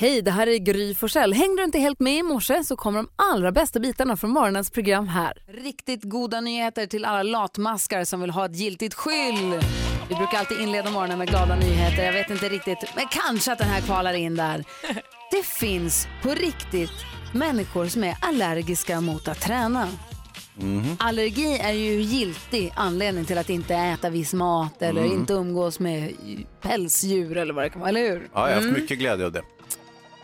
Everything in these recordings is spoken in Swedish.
Hej, det här är Gry Forssell. Hängde du inte helt med i morse så kommer de allra bästa bitarna från morgonens program här. Riktigt goda nyheter till alla latmaskar som vill ha ett giltigt skyll. Vi brukar alltid inleda morgonen med glada nyheter. Jag vet inte riktigt, men kanske att den här kvalar in där. Det finns på riktigt människor som är allergiska mot att träna. Allergi är ju giltig anledning till att inte äta viss mat eller inte umgås med pälsdjur eller vad det kan vara, eller hur? Ja, jag har haft mycket glädje av det.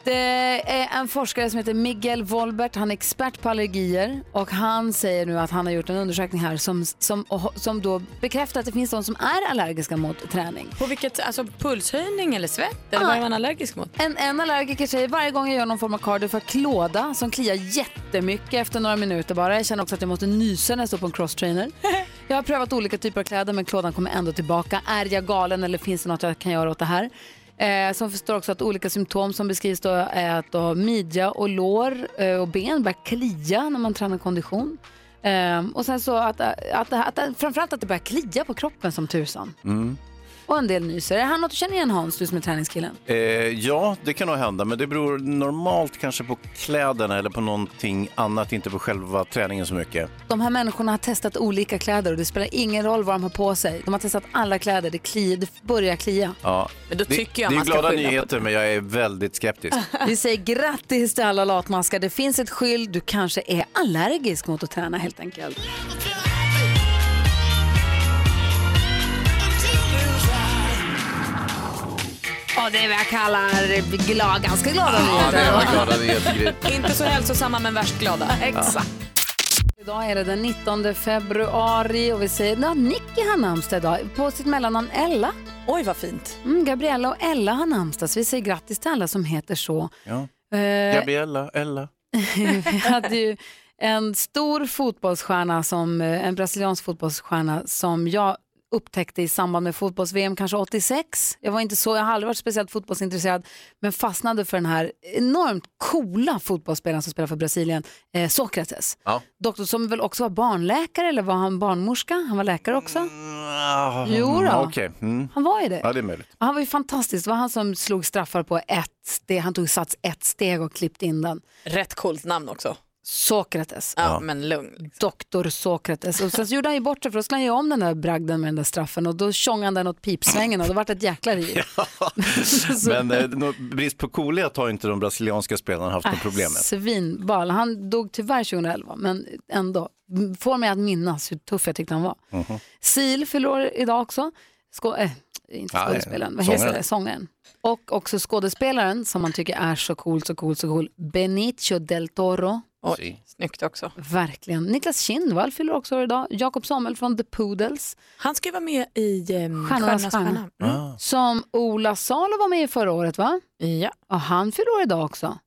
Det är en forskare som heter Miguel Wolbert, han är expert på allergier och han säger nu att han har gjort en undersökning här som, som, som då bekräftar att det finns de som är allergiska mot träning. På vilket, alltså pulshöjning eller svett? Eller vad är man allergisk mot? En, en allergiker säger varje gång jag gör någon form av cardio för klåda som kliar jättemycket efter några minuter bara. Jag känner också att jag måste nysa när jag står på en crosstrainer. Jag har prövat olika typer av kläder men klådan kommer ändå tillbaka. Är jag galen eller finns det något jag kan göra åt det här? Eh, som förstår också att olika symptom som beskrivs då är att då midja och lår eh, och ben börjar klia när man tränar kondition. Eh, och sen så att, att, att, att, framförallt att det börjar klia på kroppen som tusan. Mm. Och en del nyser. Är det här något du känner igen Hans, du som är träningskillen? Eh, ja, det kan nog hända, men det beror normalt kanske på kläderna eller på någonting annat, inte på själva träningen så mycket. De här människorna har testat olika kläder och det spelar ingen roll vad de har på sig. De har testat alla kläder, det, kliar, det börjar klia. Ja. Men då det, tycker jag det är man ska glada nyheter, men jag är väldigt skeptisk. Vi säger grattis till alla latmaskar. Det finns ett skydd. Du kanske är allergisk mot att träna helt enkelt. Ja, det är vad jag kallar glad, ganska glada nyheter. glada nyheter, Inte så hälsosamma men värst glada. Exakt. Idag är det den 19 februari och vi säger att Nicky har namnsdag idag på sitt mellannamn Ella. Oj vad fint. Mm, Gabriella och Ella har namnsdag så vi säger grattis till alla som heter så. Ja. Eh, Gabriella, Ella. vi hade ju en stor fotbollsstjärna, som, eh, en brasiliansk fotbollsstjärna som jag upptäckte i samband med fotbolls-VM, kanske 86. Jag var inte så, jag har aldrig varit speciellt fotbollsintresserad, men fastnade för den här enormt coola fotbollsspelaren som spelar för Brasilien, eh, Sokrates. Ja. Doktor som väl också var barnläkare, eller var han barnmorska? Han var läkare också. Ah, Jo då. Okej, mm. Han var ju det. ja det är möjligt. Han var ju fantastisk. Det var han som slog straffar på ett steg. Han tog sats ett steg och klippte in den. Rätt coolt namn också. Sokrates. Ja, men lugn. Doktor Sokrates. Och sen så gjorde han ju bort sig för då skulle han göra om den där bragden med den där straffen och då tjongade han den åt pipsvängen och då vart det ett jäkla. Så- Men eh, brist på coolhet har inte de brasilianska spelarna haft något problem med. Svinbal. Han dog tyvärr 2011 men ändå. Får mig att minnas hur tuff jag tyckte han var. Mhm. Sil fyller år idag också. Skå- äh, inte Ja, skådespelaren, vad heter sångaren. det? Sångaren. Och också skådespelaren som man tycker är så cool, så cool, så cool. Benicio del Toro. Oj, snyggt också. Verkligen. Niklas Kindvall fyller också år idag. Jakob Samuel från The Poodles. Han ska ju vara med i um, Stjärnornas Stjärnornas stjärna. stjärna. Mm. Som Ola Salo var med i förra året va? Ja. Och han fyller år idag också.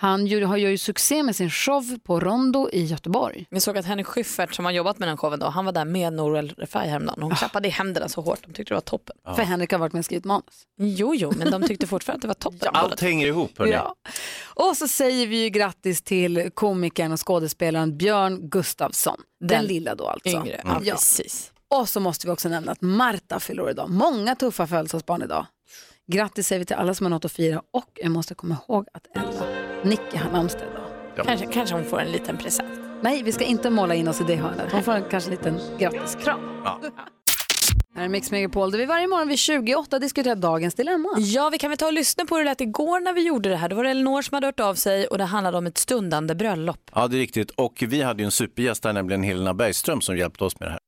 Han gör, har gör ju succé med sin show på Rondo i Göteborg. Jag såg att Henrik Schyffert som har jobbat med den showen då, han var där med Norel Refai häromdagen. Hon klappade i händerna så hårt, de tyckte det var toppen. För Henrik har varit med och skrivit manus. Jo, jo, men de tyckte fortfarande att det var toppen. Allt hänger ihop hörni. Ja. Och så säger vi ju grattis till komikern och skådespelaren Björn Gustafsson. Den, Den lilla då alltså. Yngre, ja, Ja. precis. Och så måste vi också nämna att Marta fyller år idag. Många tuffa födelsedagsbarn idag. Grattis säger vi till alla som har något att fira och jag måste komma ihåg att Ella, Nicky har namnsdag idag. Kanske, kanske hon får en liten present. Nej, vi ska inte måla in oss i det hörnet. Hon får en, kanske en liten grattiskram. Ja. Här är Mix Megapol där vi varje morgon vid 28 diskuterar dagens dilemma. Ja, vi kan väl ta och lyssna på hur det lät igår när vi gjorde det här. Då var det Elinor som hade hört av sig och det handlade om ett stundande bröllop. ja, det är riktigt. Och vi hade ju en supergäst där, nämligen Helena Bergström som hjälpte oss med det här.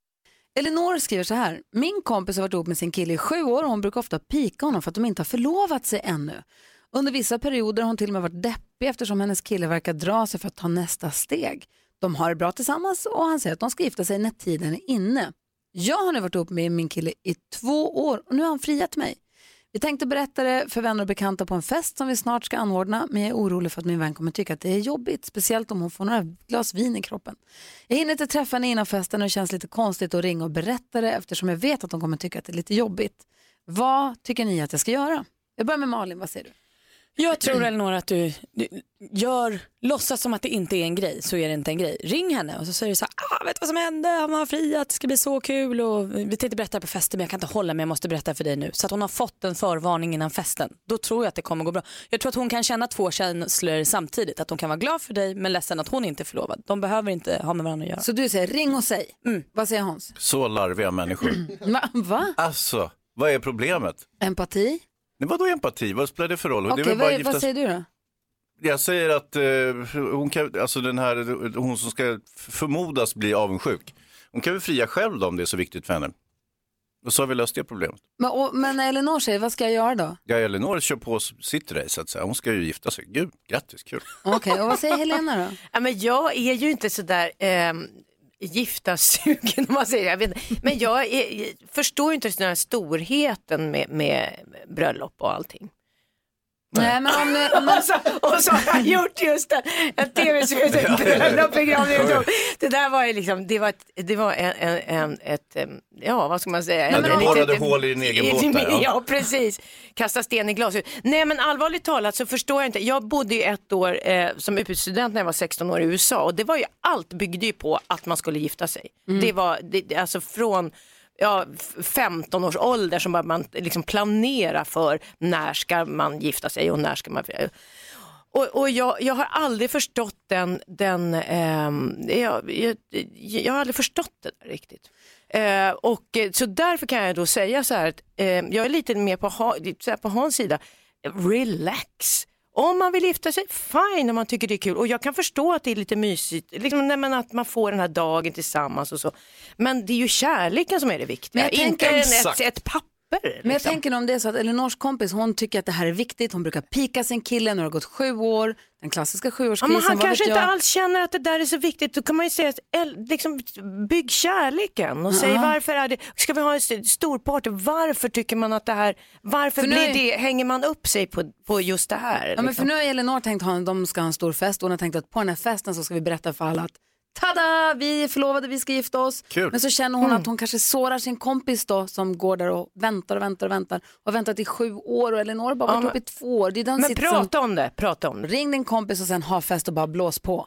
Elinor skriver så här. Min kompis har varit ihop med sin kille i sju år och hon brukar ofta pika honom för att de inte har förlovat sig ännu. Under vissa perioder har hon till och med varit deppig eftersom hennes kille verkar dra sig för att ta nästa steg. De har det bra tillsammans och han säger att de ska gifta sig när tiden är inne. Jag har nu varit ihop med min kille i två år och nu har han friat mig. Vi tänkte berätta det för vänner och bekanta på en fest som vi snart ska anordna men jag är orolig för att min vän kommer tycka att det är jobbigt, speciellt om hon får några glas vin i kroppen. Jag hinner inte träffa henne innan festen och det känns lite konstigt att ringa och berätta det eftersom jag vet att hon kommer tycka att det är lite jobbigt. Vad tycker ni att jag ska göra? Jag börjar med Malin, vad säger du? Jag tror Elinor att du, du gör, låtsas som att det inte är en grej så är det inte en grej. Ring henne och så säger du så här, ah, vet du vad som hände, han var fri, att det ska bli så kul och vi tänkte berätta på festen men jag kan inte hålla mig, jag måste berätta för dig nu. Så att hon har fått en förvarning innan festen. Då tror jag att det kommer gå bra. Jag tror att hon kan känna två känslor samtidigt, att hon kan vara glad för dig men ledsen att hon inte är förlovad. De behöver inte ha med varandra att göra. Så du säger ring och säg. Vad säger Hans? Så larviga människor. Va? Va? Alltså, vad är problemet? Empati? Men vadå empati? Vad spelar det för roll? Okej, det är väl bara vad, att gifta vad säger du då? Jag säger att eh, hon kan, alltså den här, hon som ska förmodas bli avundsjuk. Hon kan väl fria själv då om det är så viktigt för henne. Och så har vi löst det problemet. Men, och, men Elinor säger, vad ska jag göra då? Ja, Elinor kör på sitt race så att säga. Hon ska ju gifta sig. Gud, grattis, kul. Okej, och vad säger Helena då? Ja, men jag är ju inte sådär eh, giftasugen om man säger. Jag vet, inte. men jag är, förstår ju inte den här storheten med, med bröllop och allting. Nej, men om, om man, Och så, och så har jag gjort just det, bröllop, begravning och dop. Det där var ju liksom, det var, ett, det var en, en, en, ett, ja vad ska man säga? Ja, En- du borrade hål i din egen båt där, ja. Ja, precis. Kasta sten i glashus. Nej men allvarligt talat så förstår jag inte. Jag bodde ju ett år eh, som utbytesstudent när jag var 16 år i USA och det var ju allt byggde ju på att man skulle gifta sig. Det var det- alltså från ja, 15 års ålder som man liksom planera för när ska man gifta sig och när ska man och, och jag, jag har aldrig förstått den, den eh, jag, jag, jag har aldrig förstått det där riktigt. Eh, och eh, så därför kan jag då säga så här att eh, jag är lite mer på, ha, så här på Hans sida, relax. Om man vill gifta sig, fine om man tycker det är kul. Och jag kan förstå att det är lite mysigt, liksom, nej, men att man får den här dagen tillsammans och så. Men det är ju kärleken som är det viktiga, inte ett, ett papper. Men jag liksom. tänker om det är så att Elinors kompis, hon tycker att det här är viktigt, hon brukar pika sin kille, har det gått sju år, den klassiska Ja, sjuårskrisen, men han kanske inte jag? alls känner att det där är så viktigt. Då kan man ju säga, att, liksom, bygg kärleken och säg varför är det, ska vi ha en st- stor party, varför tycker man att det här, varför blir är- det, hänger man upp sig på, på just det här? Ja, men för liksom? nu har Elinor tänkt ha, de ska ha en stor fest och hon har tänkt att på den här festen så ska vi berätta för alla att Tada, vi är förlovade, vi ska gifta oss. Kul. Men så känner hon att hon kanske sårar sin kompis då som går där och väntar och väntar och väntar. Och har väntat i sju år och Elinor har bara varit men- uppe i två år. Det är den men prata om det, prata om det. Ring din kompis och sen ha fest och bara blås på.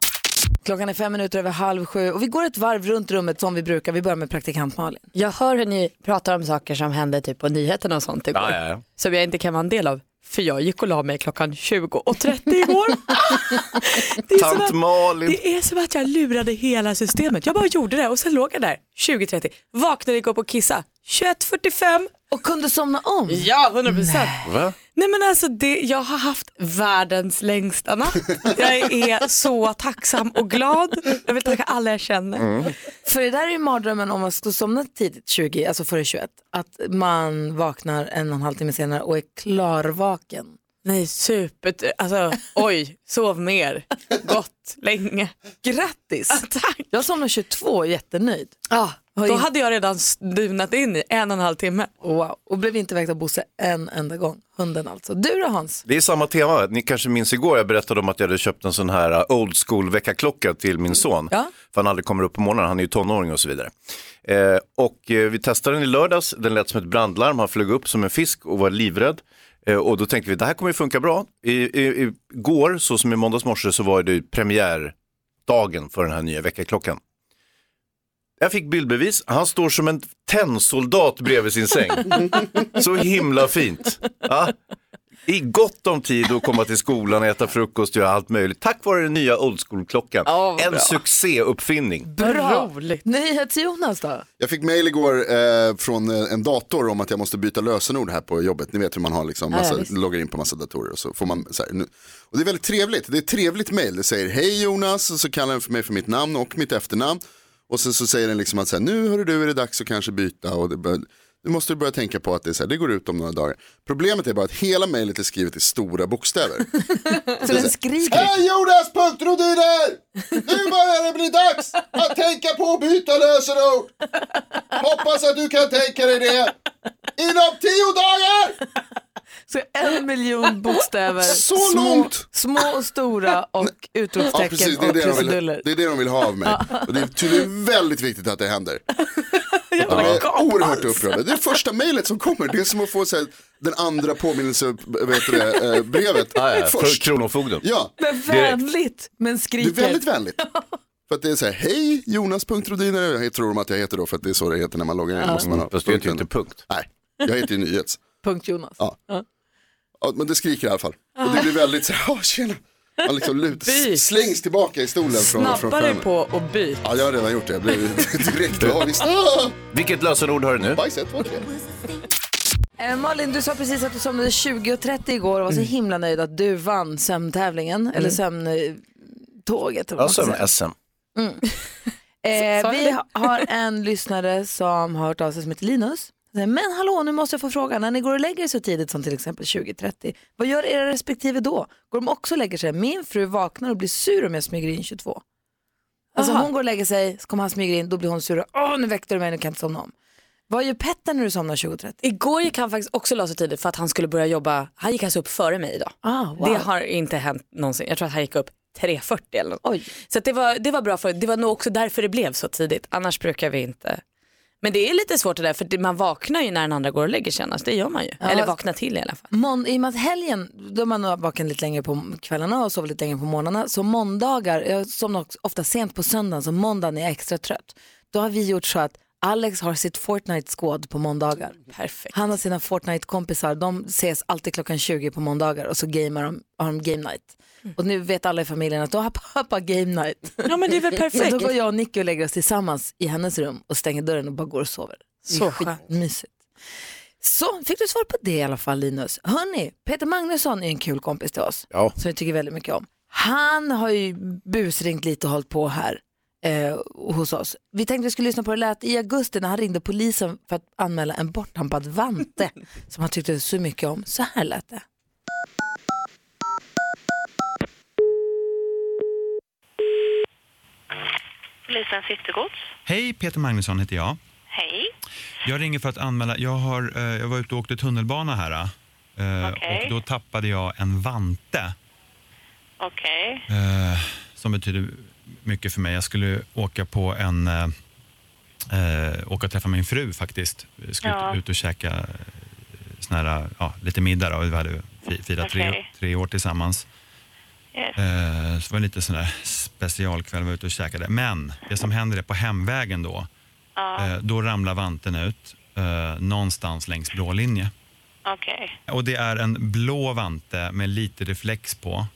Klockan är fem minuter över halv sju och vi går ett varv runt rummet som vi brukar. Vi börjar med praktikant Malin. Jag hör hur ni pratar om saker som hände typ på nyheterna och sånt igår. Ja, ja, ja. Som jag inte kan vara en del av. För jag gick och la mig klockan 20.30 igår. det, är Tant att, Malin. det är som att jag lurade hela systemet. Jag bara gjorde det och sen låg jag där 20.30. Vaknade igår på att kissa 21.45. Och kunde somna om. Ja, 100 procent. Va? Nej men alltså det, jag har haft världens längsta natt. Jag är så tacksam och glad. Jag vill tacka alla jag känner. För det där är ju mardrömmen om man ska somna tidigt, 20, alltså före 21. Att man vaknar en och en halv timme senare och är klarvaken. Nej super, alltså oj, sov mer, gott, länge. Grattis! Tack. Jag somnade 22 och är jättenöjd. Ah, då in- hade jag redan dunat in i en och en halv timme. Wow. Och blev inte väckt av Bosse en enda gång. Hunden alltså. Du då Hans? Det är samma tema. Ni kanske minns igår jag berättade om att jag hade köpt en sån här uh, old school väckarklocka till min son. Ja. För han aldrig kommer upp på morgonen, han är ju tonåring och så vidare. Eh, och eh, vi testade den i lördags, den lät som ett brandlarm, han flög upp som en fisk och var livrädd. Eh, och då tänkte vi, det här kommer ju funka bra. I, i, igår, så som i måndags morse, så var det premiärdagen för den här nya väckarklockan. Jag fick bildbevis, han står som en tennsoldat bredvid sin säng. Så himla fint. Ja. I gott om tid att komma till skolan, äta frukost, göra allt möjligt. Tack vare den nya old school-klockan. Ja, en bra. succéuppfinning. Bra. roligt. NyhetsJonas då? Jag fick mail igår eh, från eh, en dator om att jag måste byta lösenord här på jobbet. Ni vet hur man har liksom massa, Ja, loggar in på massa datorer och så får man så här, nu. Och det är väldigt trevligt. Det är ett trevligt mail. Det säger hej Jonas och så kallar den för mig för mitt namn och mitt efternamn. Och så, så säger den liksom att så här, nu hör du är det dags att kanske byta och det nu måste du börja tänka på att det, är så här, det går ut om några dagar. Problemet är bara att hela mejlet är skrivet i stora bokstäver. Så den skriker. Hej Jonas Punktrodyner! Nu börjar det bli dags att tänka på att byta lösenord. Hoppas att du kan tänka dig det. Inom tio dagar! Så en miljon bokstäver. Så små, långt! Små och stora och Ja, utropstecken precis, det är och det, de vill, krusiduller. det är det de vill ha av mig. Och det är tydligen väldigt viktigt att det händer. De är oerhört upprörda. Det är första mejlet som kommer. Det är som att få så här, den andra påminnelse, vet du det, eh, brevet Ja, ja, för först. Kronofogden. Ja, Men vänligt, men det skriker. är väldigt vänligt. För att det är så här, hej Jonas.rodin, jag tror de att jag heter då för att det är så det heter när man loggar in. Måste man ha Fast det heter ju inte punkt. Nej, jag heter ju Nyhets. Punkt Jonas. Ja. Ja, men det skriker i alla fall. Och det blir väldigt så här, tjena. Man liksom lut, slängs tillbaka i stolen från, från Snabbare skärmen. på och byt. Ja, jag har redan gjort det. Jag blev direkt avis. Ah! Vilket lösenord har du nu? Bajs ett, två, tre. Eh, Malin, du sa precis att du somnade 20.30 igår och var så Mm. himla nöjd att du vann sömntävlingen, eller sömntåget. eller vad Ja, man SM. Eh, vi har en lyssnare som har hört av sig som heter Linus. Men hallå, nu måste jag få fråga, när ni går och lägger er så tidigt som till exempel 20.30, vad gör era respektive då? Går de också och lägger sig? Min fru vaknar och blir sur om jag smyger in 22. Alltså Aha. hon går och lägger sig, så kommer han smyger in, då blir hon sur. Åh, nu väckte du mig, nu kan jag inte somna om. Vad gör Petter när du somnar 20.30? Igår gick han faktiskt också la sig tidigt för att han skulle börja jobba. Han gick alltså upp före mig idag. Ah, wow. Det har inte hänt någonsin. Jag tror att han gick upp 3.40 eller något. Oj. Så det, var, det var bra för det var nog också därför det blev så tidigt. Annars brukar vi inte. Men det är lite svårt det där för man vaknar ju när den andra går och lägger sig annars. Det gör man ju. Eller vaknar till i alla fall. Mån, I och med att helgen, då är man vaken lite längre på kvällarna och sover lite längre på morgnarna. Så måndagar, jag somnar ofta sent på söndagen, så måndagen är jag extra trött. Då har vi gjort så att Alex har sitt Fortnite-skåd på måndagar. Perfekt. Han och sina Fortnite-kompisar, de ses alltid klockan 20 på måndagar och så gamear de, har de game night. Och nu vet alla i familjen att då har pappa game night. Ja men det är väl Så perfekt. då går jag och Nicky och lägger oss tillsammans i hennes rum och stänger dörren och bara går och sover. Så skönt. Så fick du svar på det i alla fall Linus. Hörni, Peter Magnusson är en kul kompis till oss Ja. som vi tycker väldigt mycket om. Han har ju busringt lite och hållit på här eh, hos oss. Vi tänkte vi skulle lyssna på hur det lät i augusti när han ringde polisen för att anmäla en borttampad vante som han tyckte så mycket om. Så här lät det. Polisen Citygods. Hej, Peter Magnusson heter jag. Hej. Jag ringer för att anmäla, jag, har, eh, jag var ute och åkte tunnelbana här eh, Okej. och då tappade jag en vante Okej. eh, som betyder mycket för mig. Jag skulle åka på en, åka och träffa min fru faktiskt. Jag skulle Ja. ut, och käka sån här, ja, lite middag då. Vi hade fi- firat tre, Okej. tre år tillsammans. Yes. Eh, så det var lite sån där specialkväll, vi var ute och käkade. Men det som händer är på hemvägen då, Ja, eh, då ramlar vanten ut eh, någonstans längs blå linje. okej. Och det är en blå vante med lite reflex på.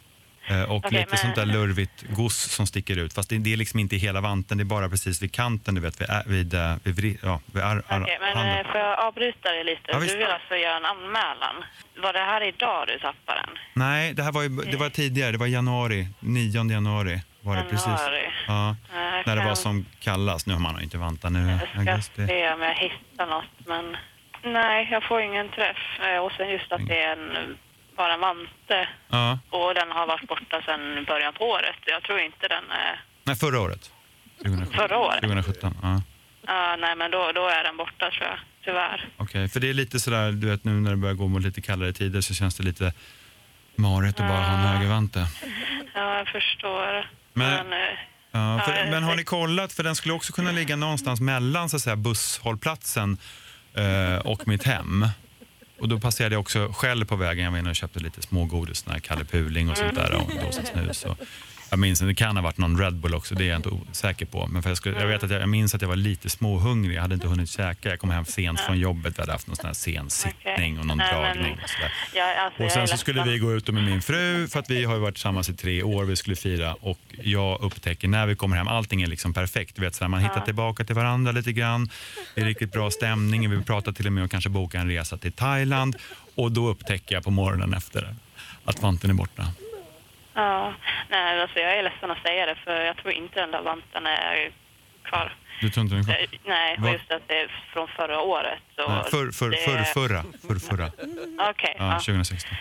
Eh, Och Okej, lite men- sånt där lurvigt goss som sticker ut. Fast det, det är liksom inte hela vanten, det är bara precis vid kanten, du vet, vid, vid, eh, vid, vri- ja, vid ar, ar, Okej, men handen. eh, får jag avbryta dig lite? Ja, du vill alltså göra en anmälan. Var det här idag du tappade den? Nej, det här var, ju, det var tidigare, det var januari, 9 januari var det precis. Januari. Ja, Jag när det var som kallast. Nu har man ju inte vantar nu Jag ska augusti. se om jag hittar något, men nej, jag får ingen träff. Och sen just att det är en, bara en vante Ja, och den har varit borta sedan början på året. Jag tror inte den är nej, förra året. 2017. förra året. 2017, ja. Ja, nej, men då, då är den borta tror jag, tyvärr. Okej, för det är lite sådär, du vet nu när det börjar gå mot lite kallare tider så känns det lite marigt att bara ha en högervante. Ja, jag förstår. Men- eh, Ja, för, men har ni kollat, för den skulle också kunna ligga någonstans mellan så att säga, busshållplatsen eh, och mitt hem. Och då passerade jag också själv på vägen, jag var inne och köpte lite smågodis, sån här Kalle Puling och sånt där och en dosa snus. Och jag minns, det kan ha varit någon Red Bull också, det är jag inte osäker på. Men för jag, skulle, jag vet att jag, jag minns att jag var lite småhungrig, jag hade inte hunnit käka. Jag kom hem sent från jobbet, vi hade haft någon sån här sen sittning och någon dragning. Och sådär. Ja, alltså, Och sen så skulle vi gå ut med min fru för att vi har ju varit tillsammans i tre år. Vi skulle fira och jag upptäcker när vi kommer hem, allting är liksom perfekt. Du vet, så här, man hittar tillbaka till varandra lite grann. Det är riktigt bra stämning. Vi pratar till och med om kanske boka en resa till Thailand. Och då upptäcker jag på morgonen efter att vanten är borta. Ja, nej, alltså jag är ledsen att säga det för jag tror inte den där vanten är kvar. Du tror inte den är kvar? Eh, Nej, och just att det är från förra året. Så Nej, För, för, det- för, förra, för, förra. Okej, Ja, ja. 2016.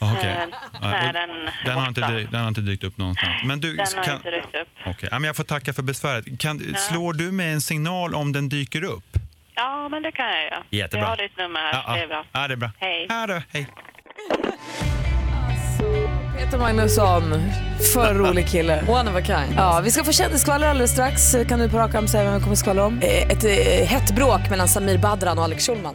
Ja, okej. Eh, Ja, nej, den Den har, inte, den har inte dykt upp någonstans. Men du, Den har kan, inte dykt upp. Okej, ja, men jag får tacka för besväret. Kan, Slår du med en signal om den dyker upp? Ja, men det kan jag göra. Jättebra. Jag har ditt nummer här. Ja, Det är ja. bra. ja, det är bra. Hej. Ja, då, hej. Peter Magnusson, för rolig kille. One of a kind. Ja, vi ska få kändisskvaller alldeles strax. Kan du på rak arm säga vem vi kommer skvallra om? Eh, Ett eh, hett bråk mellan Samir Badran och Alex Schulman.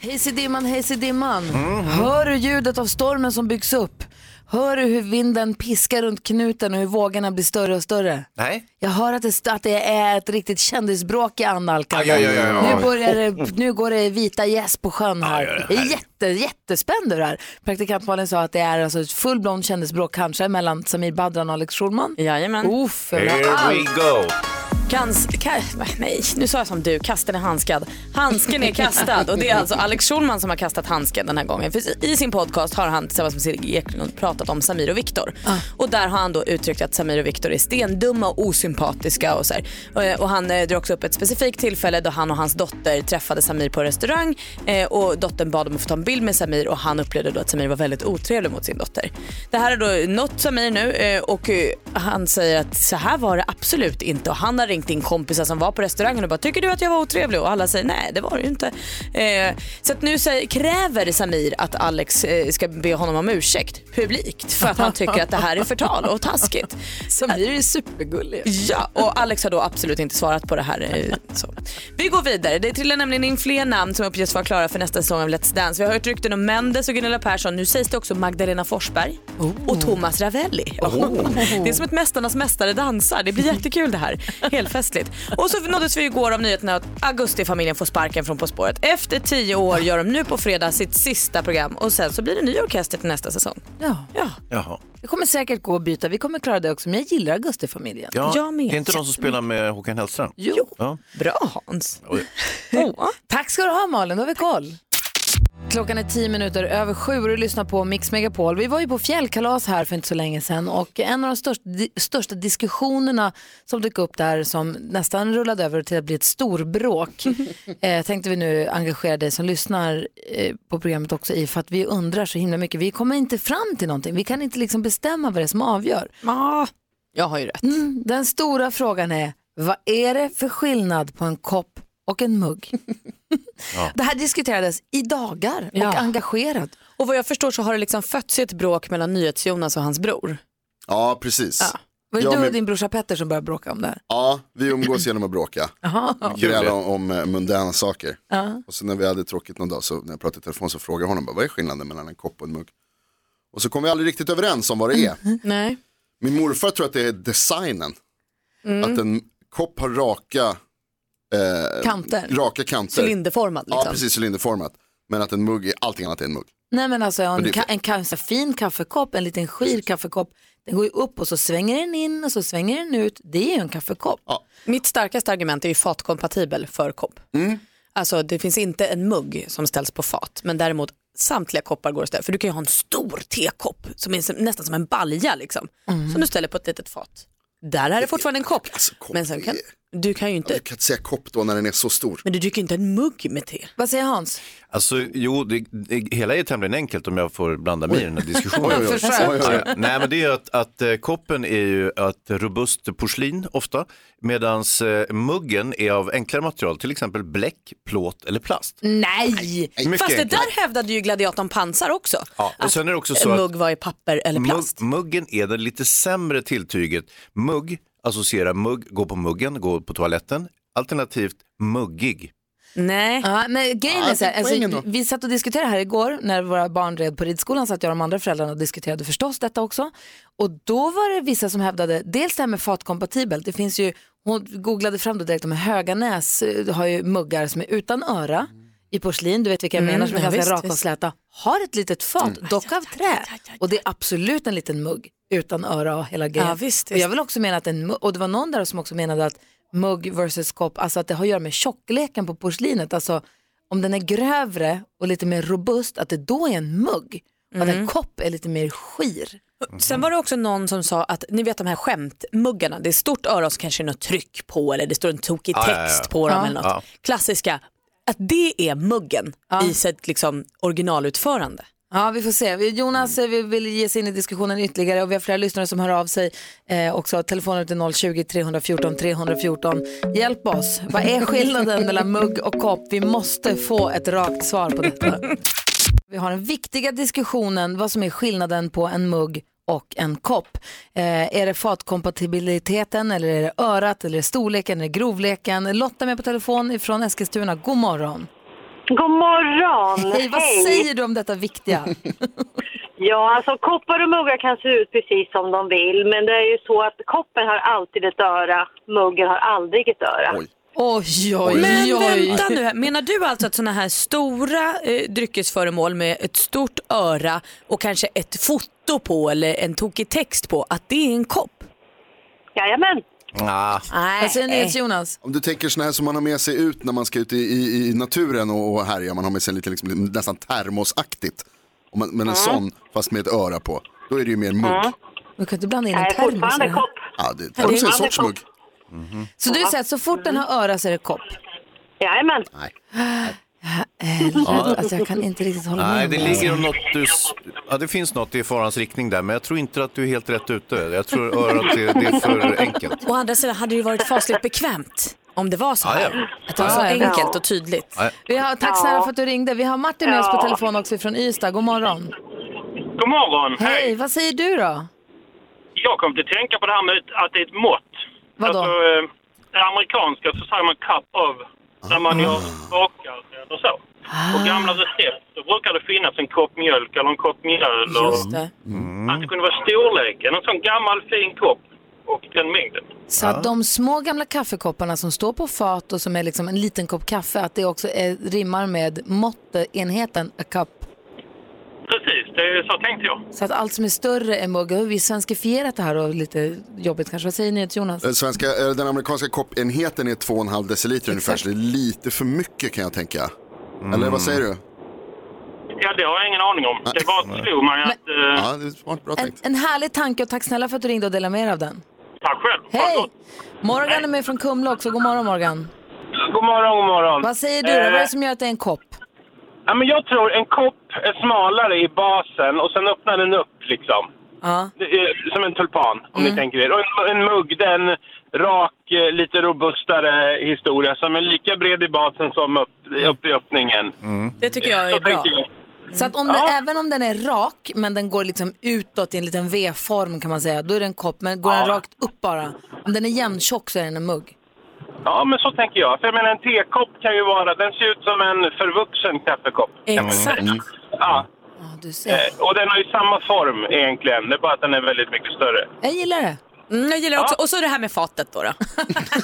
Hejs i dimman, hejs i dimman. Hör du ljudet av stormen som byggs upp? Hör du hur vinden piskar runt knuten och hur vågorna blir större och större? Nej. Jag hör att det, att det är ett riktigt kändisbråk i aj. Nu, börjar det, nu går det vita gäss på sjön här. Det är jätte, jättespänd här. Praktikant Malin sa att det är alltså ett fullblond kändisbråk kanske mellan Samir Badran och Alex Schulman. Jajamän. Ha Here we go. Kans, ka, nej, nu sa jag som du, kasten är handskad. Handsken är kastad och det är alltså Alex Schulman som har kastat handsken den här gången. För I sin podcast har han tillsammans med Siri Eklund pratat om Samir och Viktor. Och där har han då uttryckt att Samir och Viktor är stendumma och osympatiska och så här. Och, och han eh, drar också upp ett specifikt tillfälle då han och hans dotter träffade Samir på restaurang eh, och dottern bad om att få ta en bild med Samir och han upplevde då att Samir var väldigt otrevlig mot sin dotter. Det här har då nått Samir nu eh, och eh, han säger att så här var det absolut inte och han har ringt in kompisar som var på restaurangen och bara tycker du att jag var otrevlig och alla säger nej det var du ju inte. Eh, så att nu säger, kräver Samir att Alex eh, ska be honom om ursäkt publikt för att han tycker att det här är förtal och taskigt. Samir är supergullig. Ja, och Alex har då absolut inte svarat på det här. eh, Så. Vi går vidare. Det trillar nämligen in fler namn som uppges vara klara för nästa säsong av Let's Dance. Vi har hört rykten om Mendes och Gunilla Persson. Nu sägs det också Magdalena Forsberg och Thomas Ravelli. Det är som ett Mästarnas mästare dansar. Det blir jättekul det här. Helt festligt. Och så nåddes vi igår av nyheten att Augustifamiljen får sparken från På spåret. Efter tio år gör de nu på fredag sitt sista program och sen så blir det ny orkester till nästa säsong. Ja, Ja, Jaha. det kommer säkert gå att byta. Vi kommer klara det också. Men jag gillar Augustifamiljen. Ja, Jag med. Det är inte de som spelar med Håkan Hellström? Jo. Ja. bra Hans. Oj. Åh. Tack ska du ha Malin, då har vi koll. Klockan är tio minuter över sju och du lyssnar på Mix Megapol. Vi var ju på fjällkalas här för inte så länge sedan och en av de största, största diskussionerna som dök upp där som nästan rullade över till att bli ett storbråk eh, tänkte vi nu engagera dig som lyssnar eh, på programmet också i för att vi undrar så himla mycket. Vi kommer inte fram till någonting. Vi kan inte liksom bestämma vad det är som avgör. Ah, jag har ju rätt. Mm, den stora frågan är, vad är det för skillnad på en kopp och en mugg? Det här diskuterades i dagar och Ja. engagerat. Och vad jag förstår så har det liksom fötts ett bråk mellan NyhetsJonas och hans bror. Ja, precis. Ja. Var det Ja, du och men- din brorsa Petter som började bråka om det här? Ja, vi umgås genom att bråka. Gräla om, om eh, mundana saker. Ja. Och så när vi hade tråkigt någon dag, så när jag pratade i telefon så frågade jag honom bara, vad är skillnaden mellan en kopp och en mugg? Och så kom vi aldrig riktigt överens om vad det är. Nej. Min morfar tror att det är designen. Att en kopp har raka, eh, Kanter. raka kanter. Cylinderformad liksom. Ja, precis cylinderformat. Men att en mugg är allting annat än en mugg. Nej men alltså en, Men det ka- en, ka- en så fin kaffekopp, en liten skir kaffekopp, den går ju upp och så svänger den in och så svänger den ut. Det är ju en kaffekopp. Mitt starkaste argument är ju fatkompatibel för kopp. Alltså det finns inte en mugg som ställs på fat men däremot samtliga koppar går att ställa. För du kan ju ha en stor tekopp som är nästan som en balja liksom. Som du ställer på ett litet fat. Där är det fortfarande en kopp. Alltså, kopp Men sen kan, är- du kan ju inte, Jag kan inte säga kopp då när den är så stor. men du dricker inte en mugg med te. Vad säger Hans? Alltså, jo, det, det, hela är tämligen enkelt om jag får blanda mig i den här diskussionen. Oj, oj, oj. Nej, men det är att, att eh, koppen är ju ett robust porslin ofta, medan muggen är av enklare material, till exempel bläck, plåt eller plast. Nej! Mycket Fast det enklare. där hävdade ju gladiatorn Pansar också. Ja, och att sen är det också en så att- mugg var i papper eller plast. Mugg, muggen är det lite sämre tilltyget. Mugg associerar mugg, gå på muggen, gå på toaletten, alternativt muggig. Nej. Ja, men grejen Ja, är så här, alltså, vi satt och diskuterade här igår när våra barn red på ridskolan satt jag och de andra föräldrarna och diskuterade förstås detta också. Och då var det vissa som hävdade, dels det här med fatkompatibelt, det finns ju, hon googlade fram det direkt, de här Höganäs eh, har ju muggar som är utan öra i porslin, du vet vilka jag Mm, menar, som är ja, ganska visst, raka och släta, har ett litet fat, dock av trä. Och det är absolut en liten mugg utan öra och hela grejen. Ja, visst, och jag vill också mena att en mugg, och det var någon där som också menade att mugg versus kopp, alltså att det har att göra med tjockleken på porslinet, alltså om den är grövre och lite mer robust, att det då är en mugg. Och att Mm. en kopp är lite mer skir. Sen var det också någon som sa att ni vet de här skämtmuggarna, det är stort öra och så kanske det är något tryck på eller det står en tokig text ja, ja. på dem eller något. Ja. Klassiska, att det är muggen i sitt liksom, originalutförande. Ja, vi får se. Jonas eh, vi vill ge sig in i diskussionen ytterligare och vi har flera lyssnare som hör av sig eh, också. Telefonen till 020-314 314. Hjälp oss. Vad är skillnaden mellan mugg och kopp? Vi måste få ett rakt svar på detta. Vi har den viktiga diskussionen vad som är skillnaden på en mugg och en kopp. Eh, är det fatkompatibiliteten eller är det örat eller är det storleken eller grovleken? Lotta med på telefon från Eskilstuna. God morgon. God morgon! Hej, vad säger du om detta viktiga? Ja, alltså koppar och muggar kan se ut precis som de vill, men det är ju så att koppen har alltid ett öra, muggen har aldrig ett öra. Oj. Oj, oj, Men oj. vänta nu, här. menar du alltså att sådana här stora eh, dryckesföremål med ett stort öra och kanske ett foto på eller en tokig text på, att det är en kopp? Jajamän. Ah, Vad säger ni Jonas? Om du tänker sådana här som man har med sig ut när man ska ut i, i, i naturen och, och härja, man har med sig lite liksom, nästan termosaktigt. Om man, men en sån, fast med ett öra på, då är det ju mer mugg. Du kan inte blanda in en Nej, termos i fortfarande det här. kopp. Ja, det, det är en sorts mugg. Så du säger att så fort den har öra så är det kopp? Jajamän. Nej. Alltså jag kan inte riktigt hålla nej, med. det om ligger något du... s- Ja, det finns något i farans riktning där, men jag tror inte att du är helt rätt ute. Jag tror örat är, det är för enkelt. Å andra sidan hade det ju varit fasligt bekvämt om det var så Ja, här. ja. Att det var så Ja, ja. enkelt och tydligt. Ja. Vi har, tack snälla för att du ringde. Vi har Martin med oss på telefon också från Ystad. God morgon. God morgon, Hej, vad säger du då? Jag kom att tänka på det här med att det är ett mått. Vadå? Alltså, eh, det amerikanska så säger man cup of när man gör bakar eller så. Ah. På gamla recept så brukar det finnas en kopp mjölk eller en kopp mjöl. Och Just det. Att det kunde vara storleken, en sån gammal fin kopp och den mängden. Så att de små gamla kaffekopparna som står på fat och som är liksom en liten kopp kaffe, att det också är, rimmar med måttenheten a cup. Precis, det är så tänkte jag. Så att allt som är större mugg. Och Vi svenskifierat det här och lite jobbigt kanske. Vad säger ni till Jonas? Den, svenska, eh, den amerikanska koppenheten är 2,5 deciliter ungefär, så det är lite för mycket kan jag tänka. Eller vad säger du? Ja, det har jag ingen aning om. Det bara slog mig att... Eh, Ja, det är smart, bra En, tänkt. en härlig tanke och tack snälla för att du ringde och delade med dig av den. tack själv. Hej! Morgan är med från Kumla också. God morgon Morgan. God morgon, god morgon. Vad säger du då? Vad är det Eh, som gör att det är en kopp? Ja, men jag tror en kopp är smalare i basen och sen öppnar den upp liksom. Ja. Det är Som en tulpan, om ni tänker er. Och en, en mugg, den rak, eh, lite robustare historia som är lika bred i basen som upp, upp i öppningen. Det tycker jag Så är bra. jag. Så att om den, även om den är rak, men den går liksom utåt i en liten V-form kan man säga, då är det en kopp. Men går den rakt upp bara, om den är jämntjock så är den en mugg. Ja, men så tänker jag. För jag menar, en tekopp kan ju vara, den ser ut som en förvuxen kaffekopp. Exakt. Ja, Ja, du ser. eh, och den har ju samma form egentligen. Det är bara att den är väldigt mycket större. Jag gillar det. Mm, jag gillar också. Och så det här med fatet då. då.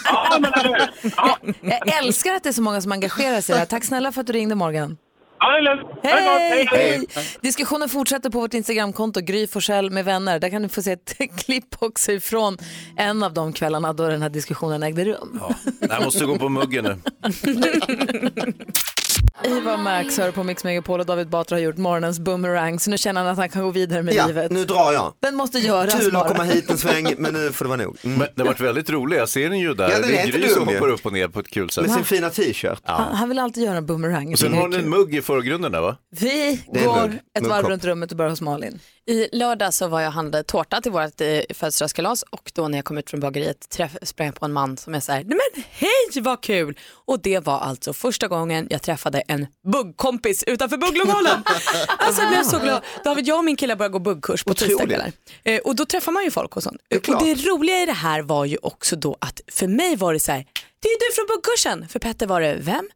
Ja, men eller hur? Ja, Jag älskar att det är så många som engagerar sig det här. Tack snälla för att du ringde Morgan. det det. Hej! Hej! Diskussionen fortsätter på vårt Instagramkonto, Gry Forssell med vänner. Där kan du få se ett klipp också ifrån en av de kvällarna då den här diskussionen ägde rum. Ja. Det här måste gå på muggen nu. Ivar Max hör på Mix Megapol och David Batra har gjort morgonens boomerang så nu känner han att han kan gå vidare med Ja, livet. nu drar jag. Den måste göras Kul att komma hit en sväng, men nu får det vara nog. Mm. Men det har varit väldigt roligt, jag ser den ju där. Ja, det är Gry som dum ju. hoppar upp och ner på ett kul sätt. Med sin fina t-shirt. Han, han vill alltid göra en boomerang. Och sen har den en mugg i förgrunden där va? Vi går ett varv runt rummet och börjar hos Malin. I lördag så var jag och handlade tårta till vårt eh, födelsedagskalas och då när jag kom ut från bageriet träff, sprang jag på en man som så här, nej men hej vad kul! Och det var alltså första gången jag träffade en buggkompis utanför bugglokalen. alltså jag blev så glad. David, jag och min kille började gå buggkurs på tisdagskvällar. Eh, och då träffar man ju folk och sånt. är och det roliga i det här var ju också då att för mig var det så här, det är du från buggkursen. För Petter var det, vem?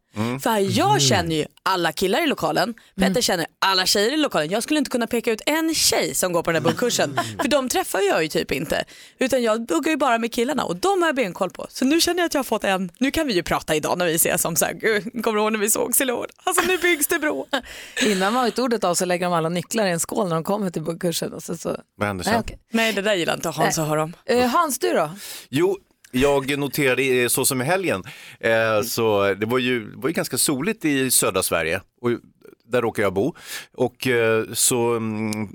För jag känner ju alla killar i lokalen, Petter känner alla tjejer i lokalen. Jag skulle inte kunna peka ut en tjej som går på den här buggkursen, för de träffar jag ju typ inte. Utan jag buggar ju bara med killarna och de har jag benkoll på. Så nu känner jag att jag har fått en, nu kan vi ju prata idag när vi ses som så här, "Gud, kommer du ihåg när vi sågs i lår? Alltså nu byggs det bro. Innan man vet ordet av så lägger de alla nycklar i en skål när de kommer till buggkursen. Och så, så. Vad händer Nej, sen? okej. Nej det där gillar inte Hans att höra om. Eh, Hans, du då? Jo, jag noterade eh, så som i helgen, eh, så det var ju, det var ju ganska soligt i södra Sverige. Och där råkar jag bo. Och eh, så mm,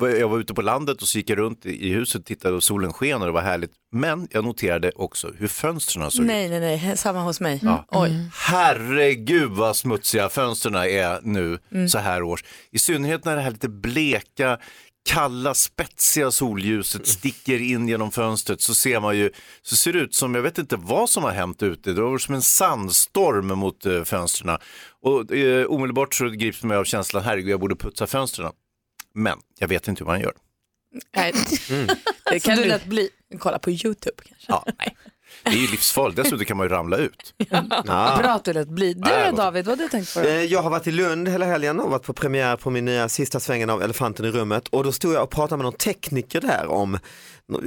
jag var ute på landet och så gick jag runt i huset, tittade och solen sken och det var härligt. Men jag noterade också hur fönstren såg ut. Nej, nej, nej, samma hos mig. Ja. Oj. Herregud vad smutsiga fönstren är nu Mm. så här års. I synnerhet när det här lite bleka, kalla, spetsiga solljuset sticker in genom fönstret så ser man ju, så ser det ut som, jag vet inte vad som har hänt ute, det var som en sandstorm mot eh, fönstren. Och eh, omedelbart så grips man av känslan, herregud jag borde putsa fönstren. Men jag vet inte hur man gör. Nej. Det kan du lätt bli. Kolla på YouTube kanske. Ja. Det är ju livsfarligt, dessutom kan man ju ramla ut. Ja. Bra att du lät bli. Du Nej, då, vad- David, vad har du tänkt på? Eh, Jag har varit i Lund hela helgen och varit på premiär på min nya sista svängen av Elefanten i rummet och då stod jag och pratade med någon tekniker där om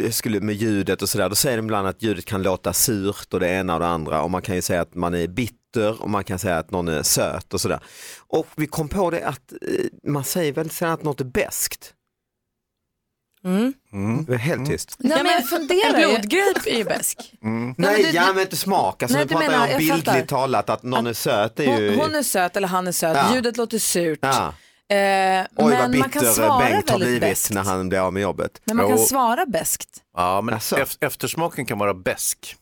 jag skulle med ljudet och sådär. Då säger de ibland att ljudet kan låta surt och det ena och det andra och man kan ju säga att man är bitter och man kan säga att någon är söt och sådär. Och vi kom på det att eh, man säger väldigt sällan att något är beskt. Mm. Det är helt tyst. Nej, men jag funderar En ju. blodgrejp är ju bäsk. Nej, men du- ja men inte smak. Alltså, Nej, nu du pratar menar- jag om jag bildligt fattar. talat att någon är söt. Är ju... Hon, hon är söt eller han är söt, Ja. ljudet låter surt. Ja. Eh, Oj vad men man kan bitter svara Bengt har väldigt blivit när han blir av med jobbet. Men man kan Jo. svara beskt. Ja, men ef- eftersmaken kan vara besk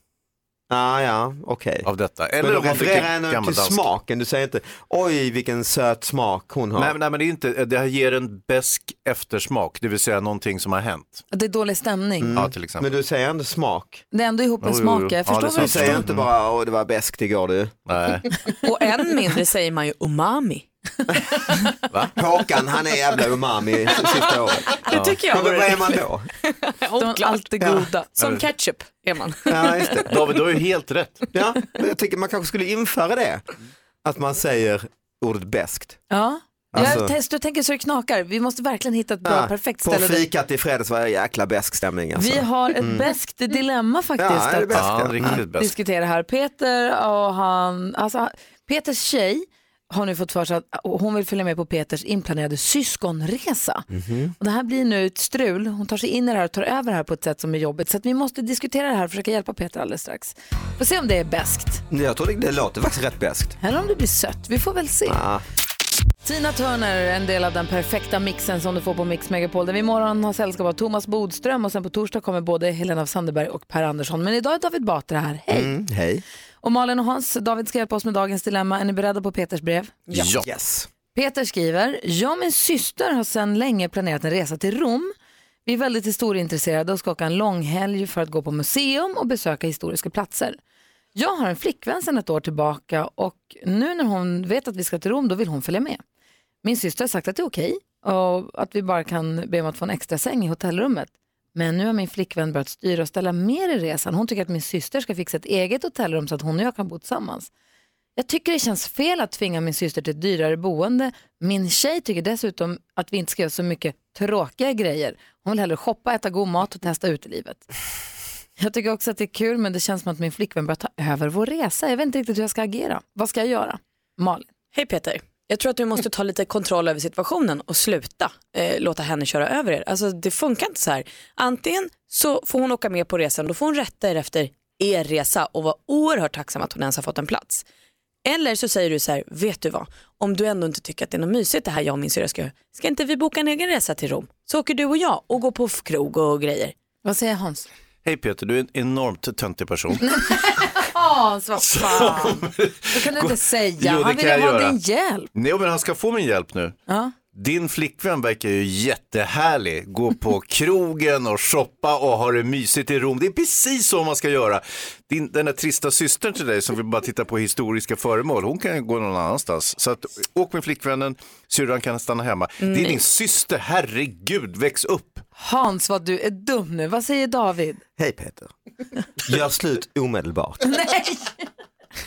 Ah, ja, okej. av detta. Men Eller du om man refererar ändå till gammaldanskt. smaken, du säger inte oj vilken söt smak hon har. Nej, men- nej, men det är inte, det här ger en besk eftersmak, det vill säga någonting som har hänt. Det är dålig stämning. Ja, till exempel. Men du säger ändå smak. Det är ändå ihop med Jo, jo, smak. jo. Jag Ja, förstår vad Du du säger inte bara åh det var beskt igår du. Nej. Och än mindre säger man ju umami. Håkan han är jävla umami sista året. Det tycker jag Men vad är man då? De är alltid goda. Som ketchup är man. Ja, just det. David, du har ju helt rätt. Ja, men jag tycker man kanske skulle införa det. Att man säger ordet beskt. Ja. Alltså- Jag och tänker så det knakar. Vi måste verkligen hitta ett bra, Ja, perfekt På ställe. där- fikat i fredags var det jäkla besk stämning. Alltså. Vi har ett beskt dilemma faktiskt Ja, det att bäst? Ja, Ja. riktigt besk. diskutera här. Peter och han, alltså Peters tjej har nu fått för sig att hon vill följa med på Peters inplanerade syskonresa. Mhm. Och det här blir nu ett strul. Hon tar sig in i det här och tar över det här på ett sätt som är jobbigt. Så vi måste diskutera det här och försöka hjälpa Peter alldeles strax. Får se om det är bäst Jag tror det, det låter faktiskt rätt beskt. eller om det blir sött. Vi får väl se. Ja. Tina Turner, en del av den perfekta mixen som du får på Mix Megapol. Där vi imorgon har sällskap av Thomas Bodström och sen på torsdag kommer både Helena af Sanderberg och Per Andersson. Men idag är David Batra här. Hej! Mm, hej. Och Malin och Hans, David ska hjälpa oss med dagens dilemma. Är ni beredda på Peters brev? Ja. Yes. Peter skriver, jag och min syster har sedan länge planerat en resa till Rom. Vi är väldigt historieintresserade och ska åka en långhelg för att gå på museum och besöka historiska platser. Jag har en flickvän sedan ett år tillbaka och nu när hon vet att vi ska till Rom då vill hon följa med. Min syster har sagt att det är okej och att vi bara kan be om att få en extra säng i hotellrummet. Men nu har min flickvän börjat styra och ställa mer i resan. Hon tycker att min syster ska fixa ett eget hotellrum så att hon och jag kan bo tillsammans. Jag tycker det känns fel att tvinga min syster till ett dyrare boende. Min tjej tycker dessutom att vi inte ska göra så mycket tråkiga grejer. Hon vill hellre shoppa, äta god mat och testa utelivet. Jag tycker också att det är kul men det känns som att min flickvän börjar ta över vår resa. Jag vet inte riktigt hur jag ska agera. Vad ska jag göra? Malin. Hej Peter. Jag tror att du måste ta lite kontroll över situationen och sluta eh, låta henne köra över er. Alltså det funkar inte så här. Antingen så får hon åka med på resan, då får hon rätta er efter er resa och vara oerhört tacksam att hon ens har fått en plats. Eller så säger du så här, vet du vad, om du ändå inte tycker att det är något mysigt det här jag och min syrra ska göra, ska inte vi boka en egen resa till Rom? Så åker du och jag och går på krog och grejer. Vad säger Hans? Hej Peter, du är en enormt töntig person. Hans, vad fan. Det kan du inte säga. Jo, det Han kan vill jag ha göra. din hjälp. Nej, men han ska få min hjälp nu. Ja. Din flickvän verkar ju jättehärlig. Gå på krogen och shoppa och ha det mysigt i Rom. Det är precis så man ska göra. Din, den där trista systern till dig som vill bara titta på historiska föremål, hon kan ju gå någon annanstans. Så att, åk med flickvännen, syrran kan stanna hemma. Det är din syster, herregud, väx upp. Hans, vad du är dum nu. Vad säger David? Hej Peter. Gör slut omedelbart. Nej,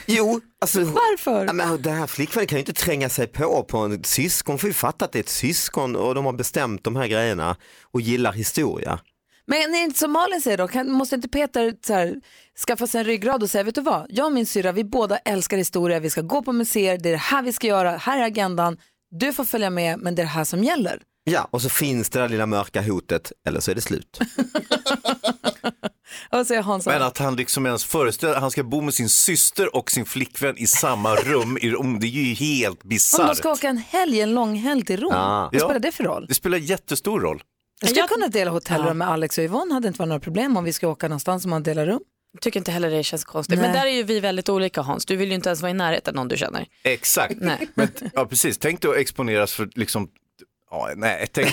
Jo, alltså varför? Ja, men den här flickvännen kan ju inte tränga sig på på en syskon. Hon får ju fatta att det är ett syskon och de har bestämt de här grejerna och gillar historia. Men är det inte som Malin säger då, kan, måste inte Peter så här, skaffa sig en ryggrad och säga, vet du vad, jag och min syrra, vi båda älskar historia, vi ska gå på museer, det är det här vi ska göra, här är agendan, du får följa med, men det är det här som gäller. Ja, och så finns det där lilla mörka hotet eller så är det slut. Hans? Men att han liksom ens föreställer han ska bo med sin syster och sin flickvän i samma rum i Rom, det är ju helt Om bisarrt. de ska åka en helg, en lång helg till Rom, Ja. vad Ja. spelar det för roll? Det spelar jättestor roll. Jag skulle kunna dela hotellrum med Alex och Yvonne, hade inte varit några problem om vi ska åka någonstans och man delar rum. Jag tycker inte heller det känns konstigt. Nej. Men där är ju vi väldigt olika Hans. Du vill ju inte ens vara i närheten av någon du känner. Exakt. Nej. Men, ja, precis. Tänk dig att exponeras för liksom, ja, nej, tänk,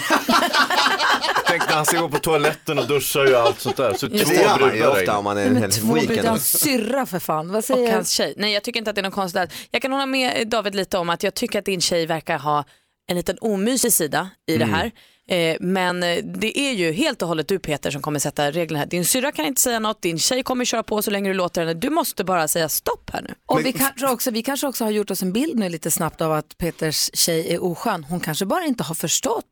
tänk när han ska gå på toaletten och duscha och allt sånt där. Så två gör man ju brudar ofta om man är en hel två brudar, syrra för fan. Vad Och säger hans tjej. Nej jag tycker inte att det är något konstigt där. Jag kan hålla med David lite om att jag tycker att din tjej verkar ha en liten omysig sida i det här. Eh, men eh, det är ju helt och hållet du Peter som kommer sätta reglerna här. Din syrra kan inte säga något, din tjej kommer köra på så länge du låter henne. Du måste bara säga stopp här nu. Och vi kanske, också, vi kanske också har gjort oss en bild nu lite snabbt av att Peters tjej är oskön. Hon kanske bara inte har förstått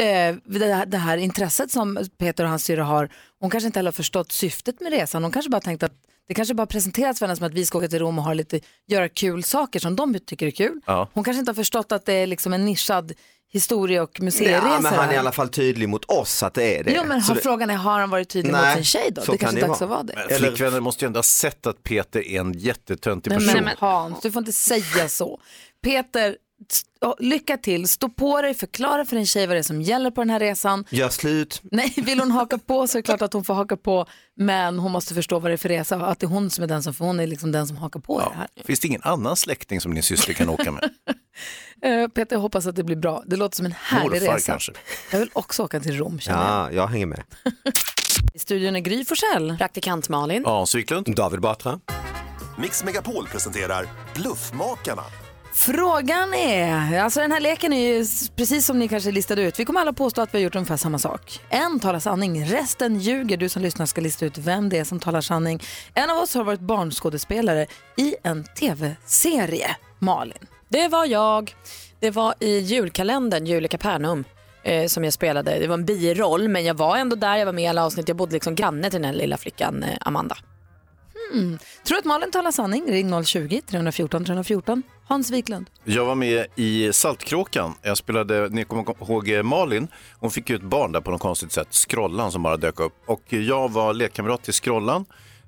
eh, det, här, det här intresset som Peter och hans syrra har. Hon kanske inte heller har förstått syftet med resan. Hon kanske bara tänkt att det kanske bara presenterats för henne som att vi ska åka till Rom och ha lite, göra kul saker som de tycker är kul. Ja. Hon kanske inte har förstått att det är liksom en nischad historie och museiresa. Ja, men han är i alla fall tydlig mot oss att det är det. Jo men har, det- frågan är, har han varit tydlig mot Nej, sin tjej då? så Det kan kanske det är dags vara. att vara det. Men Flickvännen måste ju ändå ha sett att Peter är en jättetöntig Nej, person. men, Hans, du får inte säga så. Peter, lycka till, stå på dig, förklara för din tjej vad det är som gäller på den här resan. Gör slut. Nej, vill hon haka på så är det klart att hon får haka på, men hon måste förstå vad det är för resa och att det är hon som är den som, för hon är liksom den som hakar på i det här. Finns det ingen annan släkting som din syster kan åka med? Eh, Peter, jag hoppas att det blir bra. Det låter som en härlig Morfar resa. kanske? Jag vill också åka till Rom känner jag. Ja, jag hänger med. I studion är Gry Forssell. Praktikant Malin. Hans Wiklund? David Batra. Mix Megapol presenterar Bluffmakarna. Frågan är, alltså den här leken är ju precis som ni kanske listade ut. Vi kommer alla påstå att vi har gjort ungefär samma sak. En talar sanning, resten ljuger. Du som lyssnar ska lista ut vem det är som talar sanning. En av oss har varit barnskådespelare i en tv-serie. Malin. Det var jag. Det var i julkalendern, Jul i Kapernaum, eh, som jag spelade. Det var en biroll, men jag var ändå där, jag var med i alla avsnitt. Jag bodde liksom granne till den här lilla flickan eh, Amanda. Mm. Tror du att Malin talar sanning? Ring 020-314 314. Hans Wiklund. Jag var med i Saltkråkan. Jag spelade, ni kommer ihåg eh, Malin, hon fick ju ett barn där på något konstigt sätt, Skrollan som bara dök upp. Och jag var lekkamrat till Skrollan.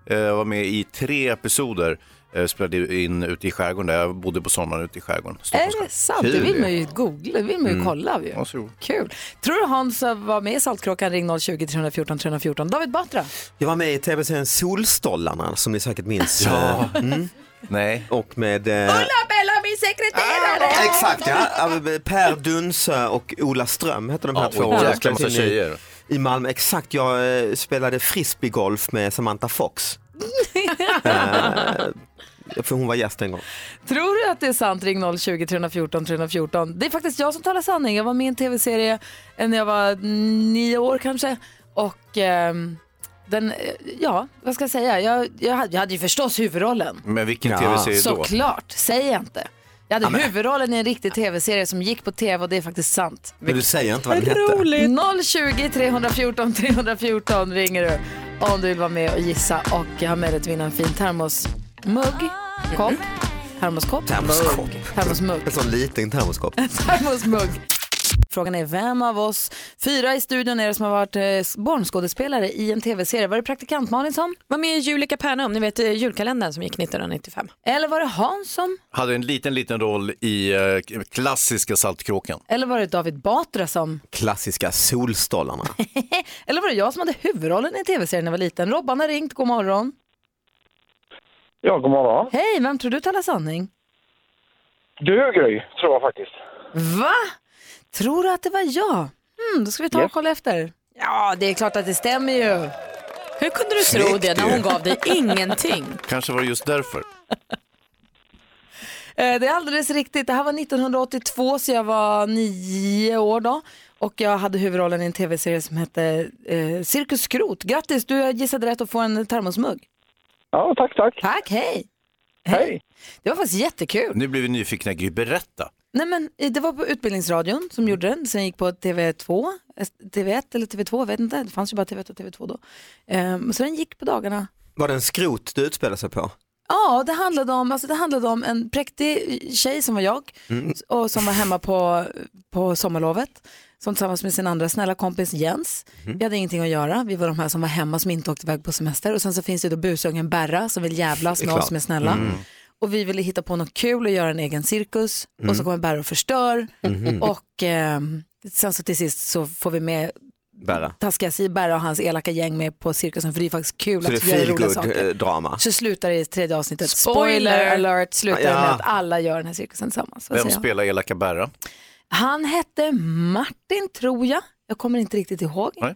Eh, jag var med i tre episoder, eh, spelade in ute i skärgården där jag bodde på sommaren ute i skärgården. Är det sant? Det vill man ju googla, det vill man ju Mm. kolla. Ju. Varsågod. Kul. Tror du Hans var med i Saltkråkan? Ring 020-314 314. David Batra. Jag var med i tv-serien Solstollarna som ni säkert minns. Ja. Mm. Nej. Och med... Eh, Bella, min sekreterare! Exakt ja, Per Dunsö och Ola Ström heter de här Ja, två. jäkla Jag massa in i- tjejer. I Malmö, exakt. Jag eh, spelade frisbeegolf med Samantha Fox. eh, för hon var gäst en gång. Tror du att det är sant? Ring 020-314 314. Det är faktiskt jag som talar sanning. Jag var med i en tv-serie när jag var nio år kanske. Och ehm, den, eh, ja, vad ska jag säga? Jag, jag, hade, jag hade ju förstås huvudrollen. Men vilken Ja. tv-serie då? Såklart, säger jag inte. Jag hade huvudrollen i en riktig tv-serie som gick på tv och det är faktiskt sant. Men du säger inte vad den hette. 020 314 314 ringer du om du vill vara med och gissa och ha möjlighet att vinna en fin termosmugg, kopp, termoskopp, Termoskopp. mugg, termosmugg, En sån liten termoskop. termosmugg. Frågan är vem av oss fyra i studion är det som har varit eh, barnskådespelare i en tv-serie? Var det praktikant Malin som? Var med i Jul i Kapernaum, ni vet eh, julkalendern som gick 1995. Eller var det Hans som? Hade en liten, liten roll i eh, klassiska Saltkråkan. Eller var det David Batra som? Klassiska Solstollarna. Eller var det jag som hade huvudrollen i tv-serien när jag var liten? Robban har ringt, god morgon. Ja, god morgon. Hej, vem tror du talar sanning? Du, Gry, tror jag faktiskt. Va? Tror du att det var jag? Hmm, då ska vi ta och Yes. kolla efter. Ja, det är klart att det stämmer ju. Hur kunde du tro Snyggt det när ju. hon gav dig ingenting? Kanske var det just därför. Eh, Det är alldeles riktigt. Det här var 1982 så jag var nio år då. Och jag hade huvudrollen i en tv-serie som hette eh, Cirkus Skrot. Grattis, du gissade rätt att få en termosmugg. Ja, tack, tack. Tack, hej. Hej. Det var faktiskt jättekul. Nu blir vi nyfikna, Gry, berätta. Nej, men, eh, det var på Utbildningsradion som gjorde den. Sen gick på TV2, eh, TV1 eller TV2, jag vet inte. Det fanns ju bara TV1 och TV2 då. Ehm, så den gick på dagarna. Var det en skrot du utspelade sig på? Ja, det handlade, om, alltså det handlade om en präktig tjej som var jag Mm. och som var hemma på, på sommarlovet. Som tillsammans med sin andra snälla kompis Jens. Mhm. Vi hade ingenting att göra, vi var de här som var hemma som inte åkte iväg på semester. Och sen så finns det då busungen Berra som vill jävlas med oss som är snälla. Mm. Och vi ville hitta på något kul och göra en egen cirkus. Och Mm. så kommer Berra och förstör. Mhm. Och eh, sen så till sist så får vi med Berra. taskiga si Berra och hans elaka gäng med på cirkusen för det är faktiskt kul Så att göra roliga saker. eh, drama. Så slutar det i tredje avsnittet. Spoiler! Spoiler alert slutar Ja. med att alla gör den här cirkusen tillsammans. Vem spelar elaka Berra? Han hette Martin tror jag. Jag kommer inte riktigt ihåg. Nej.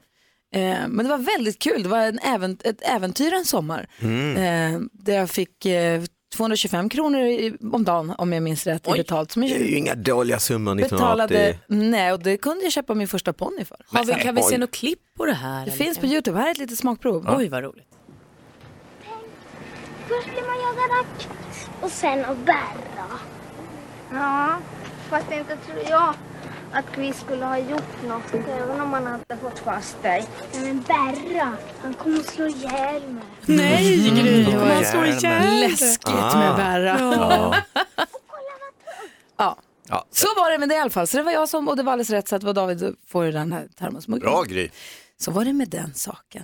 Eh, men det var väldigt kul. Det var en ävent- ett äventyr en sommar. Mm. Eh, där jag fick eh, 225 kronor i, om dagen om jag minns rätt i betalt. Som Det är ju inga dåliga summor betalade, 1980. nej och det kunde jag köpa min första ponny för. Har vi, kan vi se Oj. något klipp på det här? Det finns på Youtube, här är ett litet smakprov. Oj vad roligt. Först ska man jaga rack och sen att bära. Ja, fast inte tror jag att vi skulle ha gjort något även om man hade fått fast dig. Nej, men Berra, han kommer slå ihjäl mig. Nej Gry, Mm. man slår Järn. ihjäl. Läskigt Ah. med Berra. Ja. Ja. Ja. Så var det med det i alla fall. Så det var jag som, och det var alldeles rätt så att det var David som får den här termosmuggen. Bra Gry. Så var det med den saken.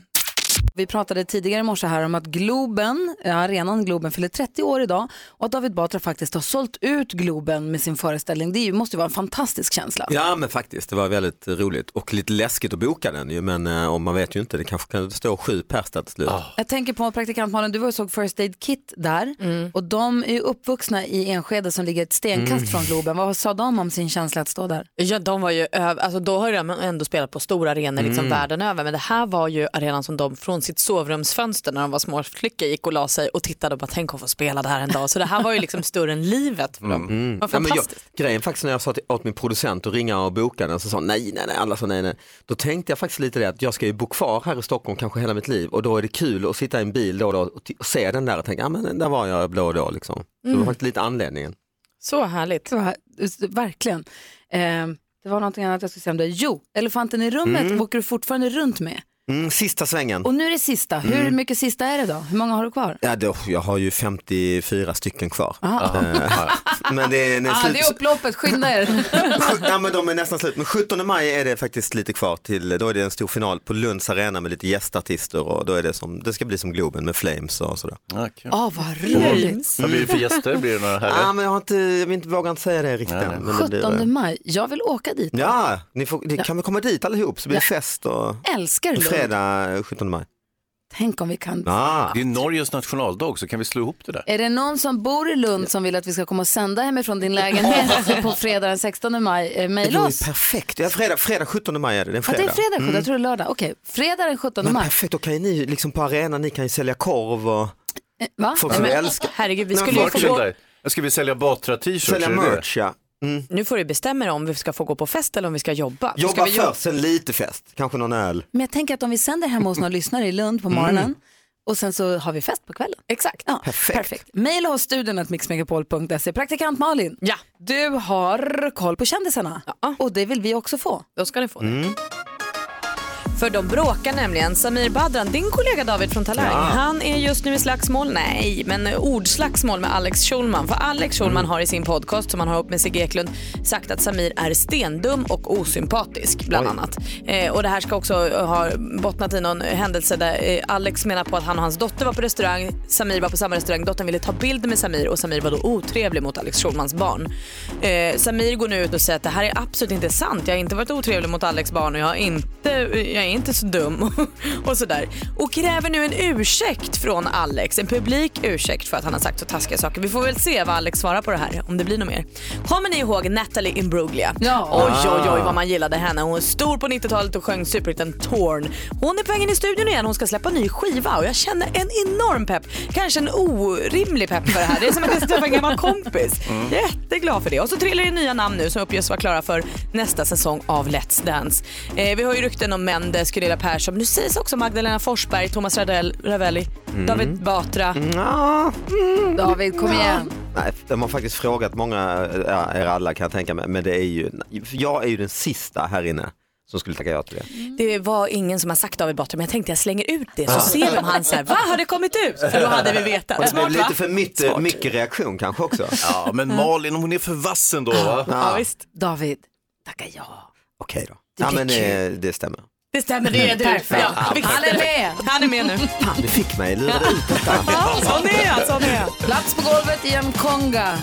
Vi pratade tidigare i morse här om att Globen, arenan Globen fyller 30 år idag och att David Batra faktiskt har sålt ut Globen med sin föreställning. Det måste ju vara en fantastisk känsla. Ja men faktiskt, det var väldigt roligt och lite läskigt att boka den ju men eh, om man vet ju inte, det kanske kan stå sju pers där till slut. Jag tänker på praktikantmannen, du var och såg First Aid Kit där och de är ju uppvuxna i Enskede som ligger ett stenkast Mm. från Globen. Vad sa de om sin känsla att stå där? Ja, de var ju alltså då har de ändå spelat på stora arenor liksom Mm. världen över men det här var ju arenan som de från sitt sovrumsfönster när de var små flickor gick och la sig och tittade och bara tänk att få spela det här en dag. Så det här var ju liksom större än livet för dem. Mm. Det var Ja, men jag, fantastiskt. grejen faktiskt när jag sa till, åt min producent att ringa och boka den så sa nej, nej, nej, alla sa nej, nej. Då tänkte jag faktiskt lite det att jag ska ju bo kvar här i Stockholm kanske hela mitt liv och då är det kul att sitta i en bil då och, då och, och se den där och tänka, ja men där var jag då och då liksom. Så det Mm. var faktiskt lite anledningen. Så härligt. Det var, verkligen. Eh, det var någonting annat jag skulle säga om det. Jo, elefanten i rummet Mm. åker du fortfarande runt med. Mm, sista svängen. Och nu är det sista. Hur Mm. mycket sista är det då? Hur många har du kvar? Ja, då, jag har ju 54 stycken kvar. Eh, men det är, Ah, det är upploppet, skynda er. ja, men de är nästan slut. Men 17 maj är det faktiskt lite kvar till, då är det en stor final på Lunds arena med lite gästartister och då är det som, det ska bli som Globen med Flames och sådär. Ja, kul. Ja, vad roligt. Vad blir det för gäster? Blir det några Ja, härliga? men jag, har inte, jag vill inte, vågar inte säga det riktigt Nej, än. nej. Men det blir, 17 maj, jag vill åka dit. Ja, ni får, ni kan väl komma dit allihop så blir det fest och Älskar Lund. Fredag 17 maj. Tänk om vi kan. Ah. Det är Norges nationaldag så kan vi slå ihop det där. Är det någon som bor i Lund som vill att vi ska komma och sända hemifrån din lägenhet på fredag den 16 maj, eh, Det mejla oss. ju perfekt. Ja, fredag, fredag 17 maj är det, det är en Ja, det fredag. är fredag, Mm. jag tror det är lördag. Okej, fredag den 17 Men maj. perfekt, då kan ju ni liksom på arenan, ni kan ju sälja korv och Eh, Va? folk Nej, som men- älskar. Herregud, vi skulle ju få gå. Jag ska vi sälja Batra-t-shirts? Sälja är det det? merch ja. Mm. nu får du bestämma dig om vi ska få gå på fest eller om vi ska jobba. Så ska Jobba vi jobba- först, sen lite fest, kanske någon öl. Men jag tänker att om vi sänder hemma hos några lyssnare i Lund på morgonen och sen så har vi fest på kvällen. Exakt. Ja, Perfekt. perfekt. Maila oss studion att mixmegapol.se. Praktikant Malin, Ja, du har koll på kändisarna Ja. och det vill vi också få. då ska ni få det. Mm. För de bråkar nämligen. Samir Badran, din kollega David från Talang, Ja. han är just nu i slagsmål, nej, men ordslagsmål med Alex Schulman. För Alex Schulman Mm. har i sin podcast som han har upp med Sigge Eklund sagt att Samir är stendum och osympatisk bland Oj. annat. Eh, och det här ska också ha bottnat i någon händelse där eh, Alex menar på att han och hans dotter var på restaurang, Samir var på samma restaurang, dottern ville ta bild med Samir och Samir var då otrevlig mot Alex Schulmans barn. Eh, Samir går nu ut och säger att det här är absolut inte sant, jag har inte varit otrevlig mot Alex barn och jag, har inte, jag är inte så dum och sådär. Och kräver nu en ursäkt från Alex, en publik ursäkt för att han har sagt så taskiga saker. Vi får väl se vad Alex svarar på det här, om det blir något mer. Kommer ni ihåg Natalie Imbruglia? Ja. Oj, oj, oj vad man gillade henne. Hon var stor på 90-talet och sjöng superhitten Torn. Hon är på vägen i studion igen. Hon ska släppa ny skiva och jag känner en enorm pepp. Kanske en orimlig pepp för det här. Det är som att jag ska träffa en gammal kompis. Jätteglad för det. Och så trillar det nya namn nu som uppges vara klara för nästa säsong av Let's Dance. Eh, vi har ju rykten om Mendes, Gunilla Persson. Nu sägs också Magdalena Forsberg, Thomas Radell, Ravelli, David Batra. Ja, mm. David, kom igen. Nej, de har faktiskt frågat många, ja, er alla kan jag tänka mig, men det är ju, jag är ju den sista här inne som skulle tacka ja till det. Det var ingen som har sagt David Batra men jag tänkte jag slänger ut det så ser vi om han säger va har det kommit ut? För då hade vi vetat. Och det blev lite för mycket, mycket reaktion kanske också. Ja, men Malin, hon är för vass ändå va? Ja, visst. David, tacka ja. Okej då. Ja blir men kul. eh, det stämmer. Det stämmer, det är du. Perfekt. Ja, Han är med. Han är med nu. Fan, du fick mig lura ut detta. Sån är jag, sån är jag. Plats på golvet i en konga.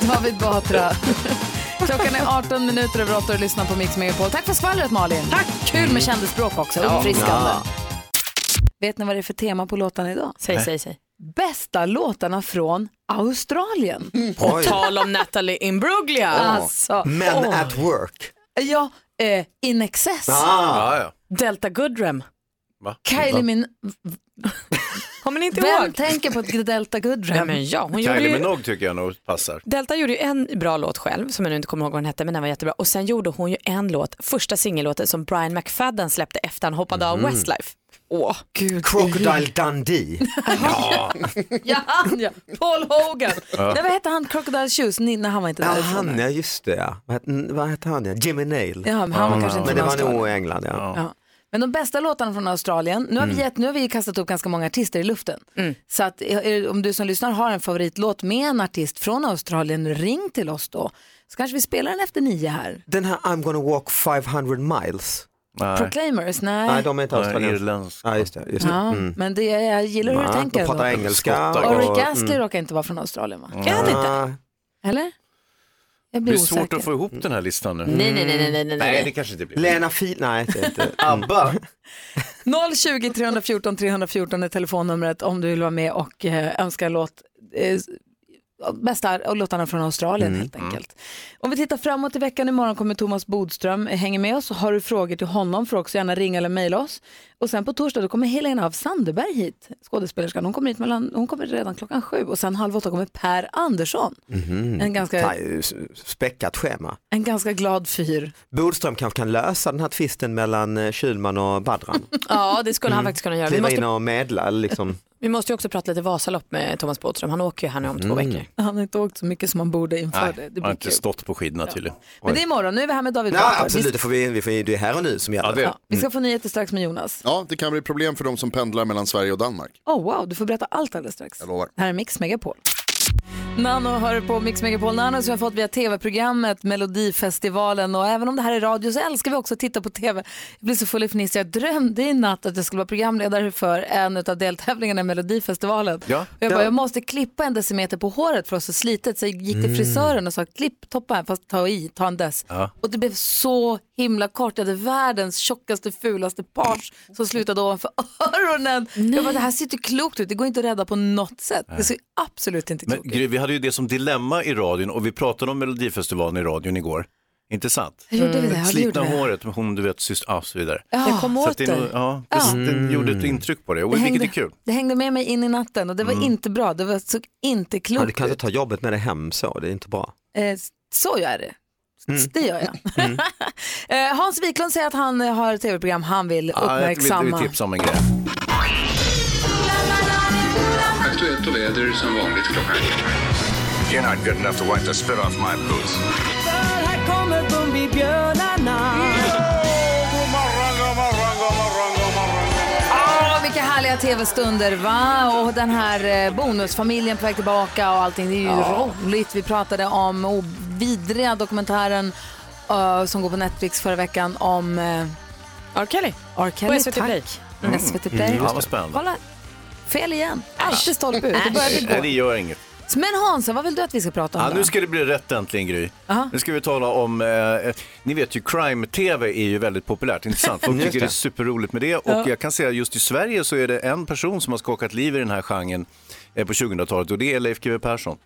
David Batra. Klockan är 18 minuter över 8 och lyssnar på Mix Megapol. Tack för skvallret Malin. Tack. Kul med kändisspråk också, uppfriskande. Ja. Vet ni vad det är för tema på låtarna idag? Säg, säg, säg. Bästa låtarna från Australien. Oj. Tal om Natalie Imbruglia. Alltså, Men åh. at work. Ja, eh, In Excess. Ah. Ja, ja. Delta Goodrem. Va? Kylie Min... Kommer ni inte Vem ihåg? tänker på ett Delta Ja, Goodrem? men ja, hon gjorde Kylie ju... Minogue tycker jag nog passar. Delta gjorde ju en bra låt själv som jag nu inte kommer ihåg vad den hette men den var jättebra och sen gjorde hon ju en låt, första singellåten som Brian McFadden släppte efter han hoppade av Westlife. Åh, Gud, Crocodile Dundee. Ja, han ja. Paul Hogan. Nej, vad hette han, Crocodile Shoes, när han var inte Ja, därifrån? han ja, just det ja. Vad hette, vad hette han ja? Jimmy Nail. Ja, men han var kanske inte Men det var nog England ja. Ja. Men de bästa låtarna från Australien, nu har, vi gett, nu har vi kastat upp ganska många artister i luften. Så att, eh, om du som lyssnar har en favoritlåt med en artist från Australien, ring till oss då. Så kanske vi spelar den efter nio här. Den här I'm gonna walk 500 miles. Nej, Proclaimers, nej. Nej, de är inte irländsk. Ja, just det. Just det. ja, Mm. Men det, jag gillar hur du tänker. De pratar ändå. engelska. Och och- Rick Astley mm. råkar inte vara från Australien va? kan han inte? Eller? Jag Det blir blir svårt osäker. att få ihop den här listan nu. Nej, nej, nej, nej, nej, nej. Nej, det kanske inte blir. Lena Fil... Nej, det är inte. ABBA. 020 314 314 är telefonnumret om du vill vara med och eh, önska en låt. Bästa låtarna från Australien helt enkelt. Om vi tittar framåt i veckan, imorgon kommer Thomas Bodström hänga med oss. Har du frågor till honom får också gärna ringa eller mejla oss. Och sen på torsdag då kommer Helena av Sandeberg hit, skådespelerskan. Hon kommer hit mellan, hon kommer redan klockan sju och sen halv åtta kommer Per Andersson. En, ganska, Nej, Späckat schema. en ganska glad fyr. Bodström kanske kan lösa den här tvisten mellan eh, Schulman och Badran. Ja, det skulle han faktiskt kunna göra. Vi Kliva in måste, och medla liksom. vi måste ju också prata lite Vasalopp med Thomas Bodström. Han åker ju här nu om två veckor. Han har inte åkt så mycket som han borde inför Nej, det. Det har inte kul. stått på skidorna tydligen. Men det är imorgon, nu är vi här med David Ja, Batra. absolut, Vi, det, får vi, vi får, det är här och nu som gäller. Ja, det- ja, vi ska få nyheter strax med Jonas. Ja, det kan bli problem för de som pendlar mellan Sverige och Danmark. Oh, wow, du får berätta allt alldeles strax. Jag lovar. Det här är Mix Megapol. Nano hör på Mix Megapol. Nano som vi har fått via tv-programmet Melodifestivalen och även om det här är radio så älskar vi också att titta på tv. Jag blir så full i fniss. Jag drömde i natt att jag skulle vara programledare för en av deltävlingarna i Melodifestivalen. Ja. Och jag bara, jag måste klippa en decimeter på håret för att så slitet. Så jag gick till frisören och sa klipp toppen, fast ta i, ta en dess. Ja. Och det blev så himla kort. Jag hade världens tjockaste, fulaste page som slutade ovanför öronen. Jag bara, det här ser inte klokt ut. Det går inte att rädda på något sätt. Det ser absolut inte Men klokt ut. Gry, vi hade ju det som dilemma i radion och vi pratade om Melodifestivalen i radion igår. Inte sant? Gjorde vi det? Vi Slitna gjorde det. håret med hon du vet, syster, ja, så vidare. Ja. Jag kom åt det, nog- ja, det, Ja. det gjorde ett intryck på det, och Det vilket hängde, är kul. det hängde med mig in i natten och det var inte bra. Det var, såg inte Ja, klokt du kan inte ut. ta jobbet med dig hem så, det är inte bra. Eh, så gör det. Det gör jag. eh, Hans Wiklund säger att han har ett tv-program han vill Ja, jag vill, uppmärksamma. vill tipsa om en grej. Aktuellt och väder som vanligt klockan You're not good enough to wipe the spit off my boots. Åh, vilka härliga tv-stunder va? Och den här eh, bonusfamiljen på väg tillbaka och allting. Det är ju roligt. Vi pratade om vidriga dokumentären eh, som går på Netflix förra veckan om uh, R. Kelly. R. Kelly. På SVT tack. Play. Mm. SVT Play. Ja, vad spännande. Kolla, fel igen. Alltid stolpe ut. Det började Nej, det gå. gör inget. Men Hansa, vad vill du att vi ska prata om Ja, då? nu ska det bli rätt äntligen Gry. Aha. Nu ska vi tala om, eh, ni vet ju crime-tv är ju väldigt populärt, intressant. Folk tycker det är det. superroligt med det och jag kan säga att just i Sverige så är det en person som har skakat liv i den här genren eh, på 2000-talet och det är Leif GW Persson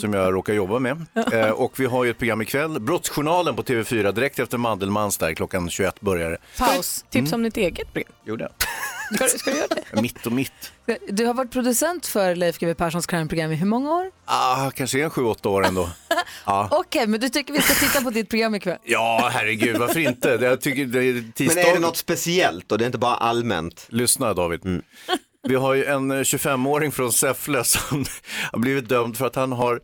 som jag råkar jobba med. Eh, och vi har ju ett program ikväll, Brottsjournalen på TV4, direkt efter Mandelmans där klockan 21 börjar det. Paus. Tips om ditt eget program. Gjorde jag. Ska, ska du göra det? Mitt och mitt. Du har varit producent för Leif GW Perssons crime-program i hur många år? Ah, kanske en 7-8 år ändå. Ja. Okej, men du tycker vi ska titta på ditt program ikväll? ja, herregud, varför inte? Det- Jag tycker det är Men tisdag. är det något speciellt och det är inte bara allmänt? Lyssna David. Vi har ju en eh, 25-åring från Säffle som har blivit dömd för att han har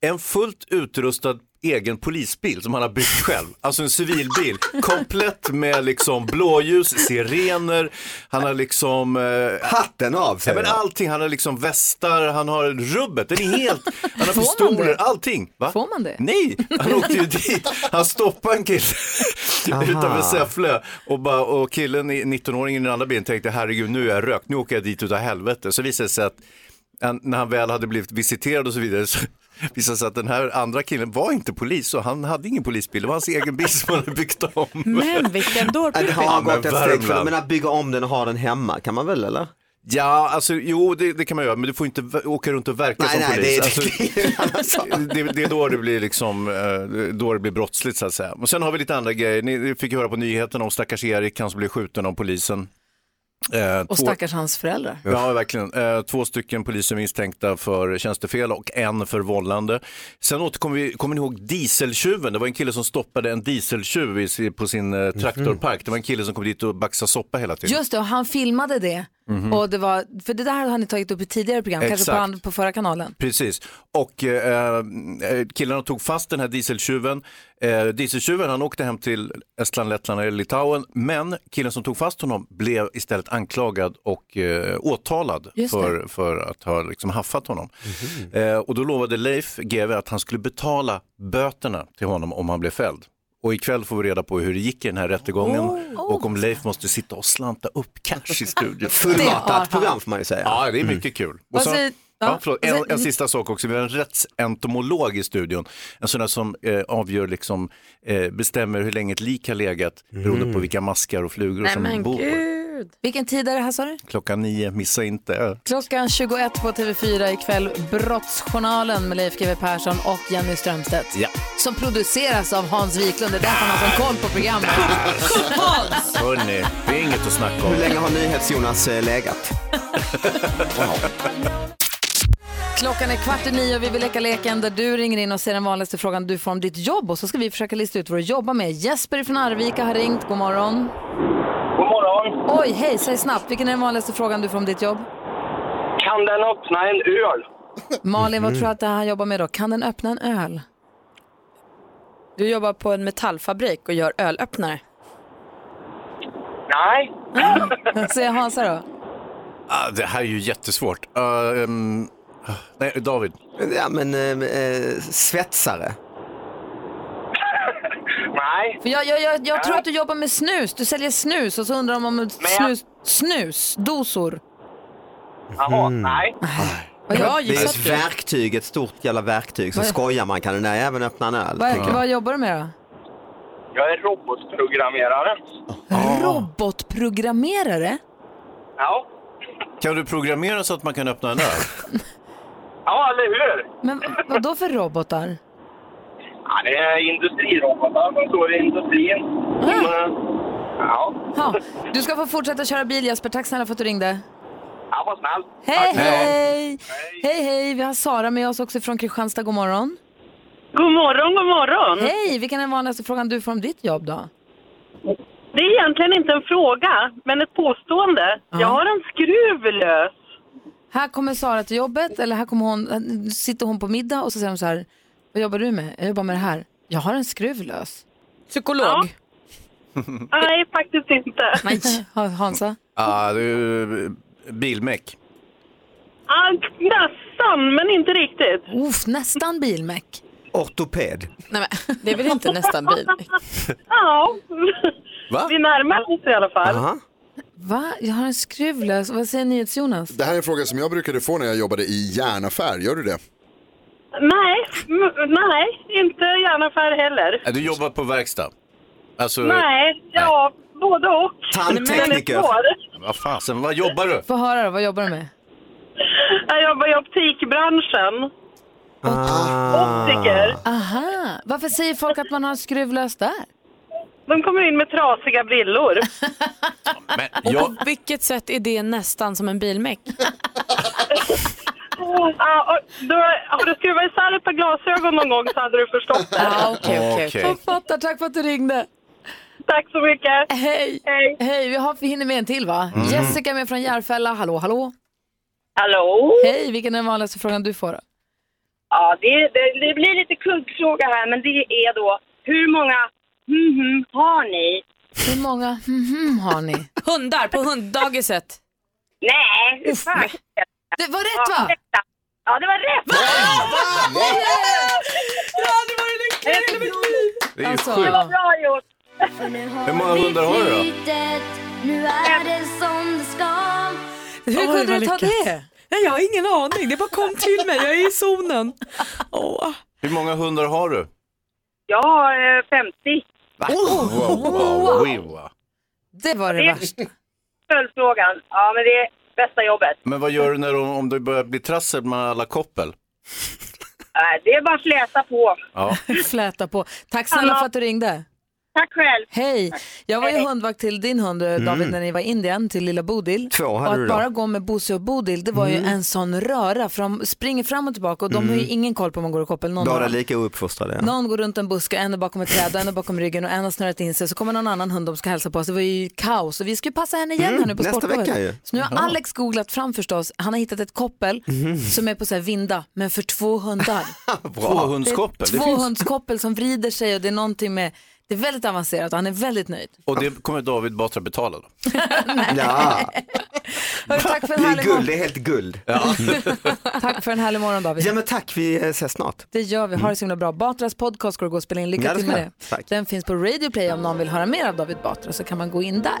en fullt utrustad egen polisbil som han har byggt själv. Alltså en civilbil, komplett med liksom blåljus, sirener, han har liksom... Eh, Hatten av ja, men allting, han har liksom västar, han har rubbet, den är helt, han har pistoler, allting. Va? Får man det? Nej, han åkte ju dit, han stoppade en kille utanför Säffle och, bara, och killen, i- 19-åringen i den andra bilen tänkte herregud nu är jag rökt, nu åker jag dit utav helvete. Så visade det sig att han, när han väl hade blivit visiterad och så vidare så visade sig att den här andra killen var inte polis och han hade ingen polisbil, det var hans egen bil som han hade byggt om. Men vilken Ja, Det har gått ett steg för men att bygga om den och ha den hemma kan man väl eller? Ja, alltså jo det, det kan man göra, men du får inte åka runt och verka Nej, som nej, polis. det är- alltså, det är sak. det, det är då det blir liksom, eh, då det blir brottsligt så att säga. Och sen har vi lite andra grejer, ni fick höra på nyheterna om stackars Erik, han som blev skjuten av polisen. Eh, Och två- stackars hans föräldrar. Ja, verkligen. Eh, två stycken poliser misstänkta för tjänstefel och en för vållande. Sen återkommer vi, kommer ni ihåg dieseltjuven? Det var en kille som stoppade en dieseltjuv i, på sin eh, traktorpark. Det var en kille som kom dit och baxade soppa hela tiden. Just det, och han filmade det. Mhm. Och det var, för det där har ni tagit upp i tidigare program, kanske på, Exakt. an- på förra kanalen. Precis, och eh, eh, killarna tog fast den här dieseltjuven. Eh, dieseltjuven han åkte hem till Estland, Lettland eller Litauen, men killen som tog fast honom blev istället anklagad och eh, åtalad för, för att ha liksom haffat honom. Eh, och då lovade Leif GW att han skulle betala böterna till honom om han blev fälld. Och ikväll får vi reda på hur det gick i den här rättegången och om Leif måste sitta och slanta upp cash i studion. Fullmatat program får man ju säga. Ja, det är mycket kul. Och så, ja, förlåt, en, en sista sak också, vi har en rättsentomolog i studion. En sån där som eh, avgör, liksom, eh, bestämmer hur länge ett lik har legat beroende på vilka maskar och flugor som bor på. Vilken tid är det här sa du? Klockan nio, missa inte. Klockan 21 på TV4 ikväll, Brottsjournalen med Leif GW Persson och Jenny Strömstedt. Ja. Som produceras av Hans Wiklund, det är därför han har sån koll på programmet. Hans! Hörrni, det är inget att snacka om. Hur länge har NyhetsJonas eh, legat? Klockan är kvart i nio och vi vill leka leken där du ringer in och ser den vanligaste frågan du får om ditt jobb och så ska vi försöka lista ut vad du jobbar med. Jesper från Arvika har ringt, god morgon. Oj, hej, säg snabbt, vilken är den vanligaste frågan du får om ditt jobb? Kan den öppna en öl? Malin, vad tror du att det här han jobbar med då? Kan den öppna en öl? Du jobbar på en metallfabrik och gör ölöppnare. Nej. Säger Hansa då? Ah, det här är ju jättesvårt. Uh, ehm, nej, David. Ja men eh, eh, svetsare. Nej. För jag, jag, jag, jag tror att du jobbar med snus, du säljer snus och så undrar de om snus, snus, dosor. Jaha, nej. Vad Det är ett verktyg, ett stort jävla verktyg. Så Vad- skojar man, kan den där även öppna en öl? Vad, jag. vad jobbar du med då? Jag är robotprogrammerare. Robotprogrammerare? Ja. Kan du programmera så att man kan öppna en öl? Ja, eller hur? Men vad då för robotar? Ja, det är industrirobotar som står i industrin. Som, eh, Ja. Ja, du ska få fortsätta köra bil Jesper, tack snälla för att du ringde. Ja, vad snällt. Hej, Tack. hej! Hej, hej! Vi har Sara med oss också från Kristianstad. God morgon. God morgon, god morgon. Hej! Vilken är den vanligaste frågan du får om ditt jobb då? Det är egentligen inte en fråga, men ett påstående. Jag har en skruv lös. Här kommer Sara till jobbet, eller här kommer hon, sitter hon på middag och så säger hon så här, vad jobbar du med? Jag jobbar med det här. Jag har en skruv lös. Psykolog. Nej, faktiskt inte. Nej. Ha- Hansa? Ah, det är bilmek. Ah, nästan, men inte riktigt. Uff, nästan bilmek. Ortoped. Nej, men, det är väl inte nästan bil? Ja, Va? vi närmar oss i alla fall. Aha. Va? Jag har en skruv lös. Vad säger NyhetsJonas? Det här är en fråga som jag brukade få när jag jobbade i järnaffär. Gör du det? Nej, m- nej, inte järnaffär heller. Du jobbar på verkstad? Alltså, Nej, ja, både och. Tandtekniker. Vad fasen, vad jobbar du? Få höra då, vad jobbar du med? Jag jobbar i optikbranschen. Ah. Optiker. Aha, varför säger folk att man har en skruv lös där? De kommer in med trasiga brillor. Men Och jag, på vilket sätt är det nästan som en bilmek? Och då, har du skruvat isär ett par glasögon någon gång så hade du förstått det. Ja, okej, okej. Okej. Jag fattar, tack för att du ringde. Tack så mycket. Hej! Hej. Hej, vi, har, vi hinner med en till va? Jessica är med från Järfälla. Hallå, hallå. Hallå? Hej, vilken är den vanligaste frågan du får? då? Ja, det, det, det blir lite kuggfråga här, men det är då hur många mhm har ni? Hur många mhm har ni? Hundar på hunddagiset. Nej, hur fan? Det var rätt va? Ja, det var rätt! Det är ju Alltså, sjukt. Det var bra gjort. Hur många hundar har du då? Nu är det som det ska. Hur kunde du ta det? Nej, jag har ingen aning, det bara kom till mig, jag är i zonen. Åh. Hur många hundar har du? Jag har eh, 50. Wow, wow, wow. Det var det Det- värsta. Följdfrågan. Ja, men det är bästa jobbet. Men vad gör du när, de- om det börjar bli trassel med alla koppel? Nej, det är bara att fläta på. Ja. Fläta på. Tack snälla för att du ringde. Tack själv. Hej! Jag var ju Hej. hundvakt till din hund eh, Mm. David när ni var i Indien till lilla Bodil. Två hade och du att då. bara gå med Bosse och Bodil det var ju Mm. en sån röra för de springer fram och tillbaka och de har ju ingen koll på om man går i koppel. Någon, av dem. lika ouppfostrade. Ja. någon går runt en buske, en är bakom ett träd och en är bakom ryggen och en har snurrat in sig så kommer någon annan hund de ska hälsa på oss. Det var ju kaos och vi ska ju passa henne igen Mm, här nu på nästa Sportlovet. vecka ju. Så nu har. Alex googlat fram förstås, han har hittat ett koppel Mhm. som är på så här vinda men för två hundar. Tvåhundskoppel. Det är tvåhundskoppel som vrider sig och det är någonting med, det är väldigt avancerat och han är väldigt nöjd. Och det kommer David Batra betala då? Ja. Hörru, tack för en Det är härlig guld, morgon. det är helt guld. Tack för en härlig morgon David. Ja men tack, vi eh, ses snart. Det gör vi, ha det så himla bra. Batras podcast ska du gå och spela in, lycka Ja, det till med det. Tack. Den finns på Radio Play om någon vill höra mer av David Batra så kan man gå in där.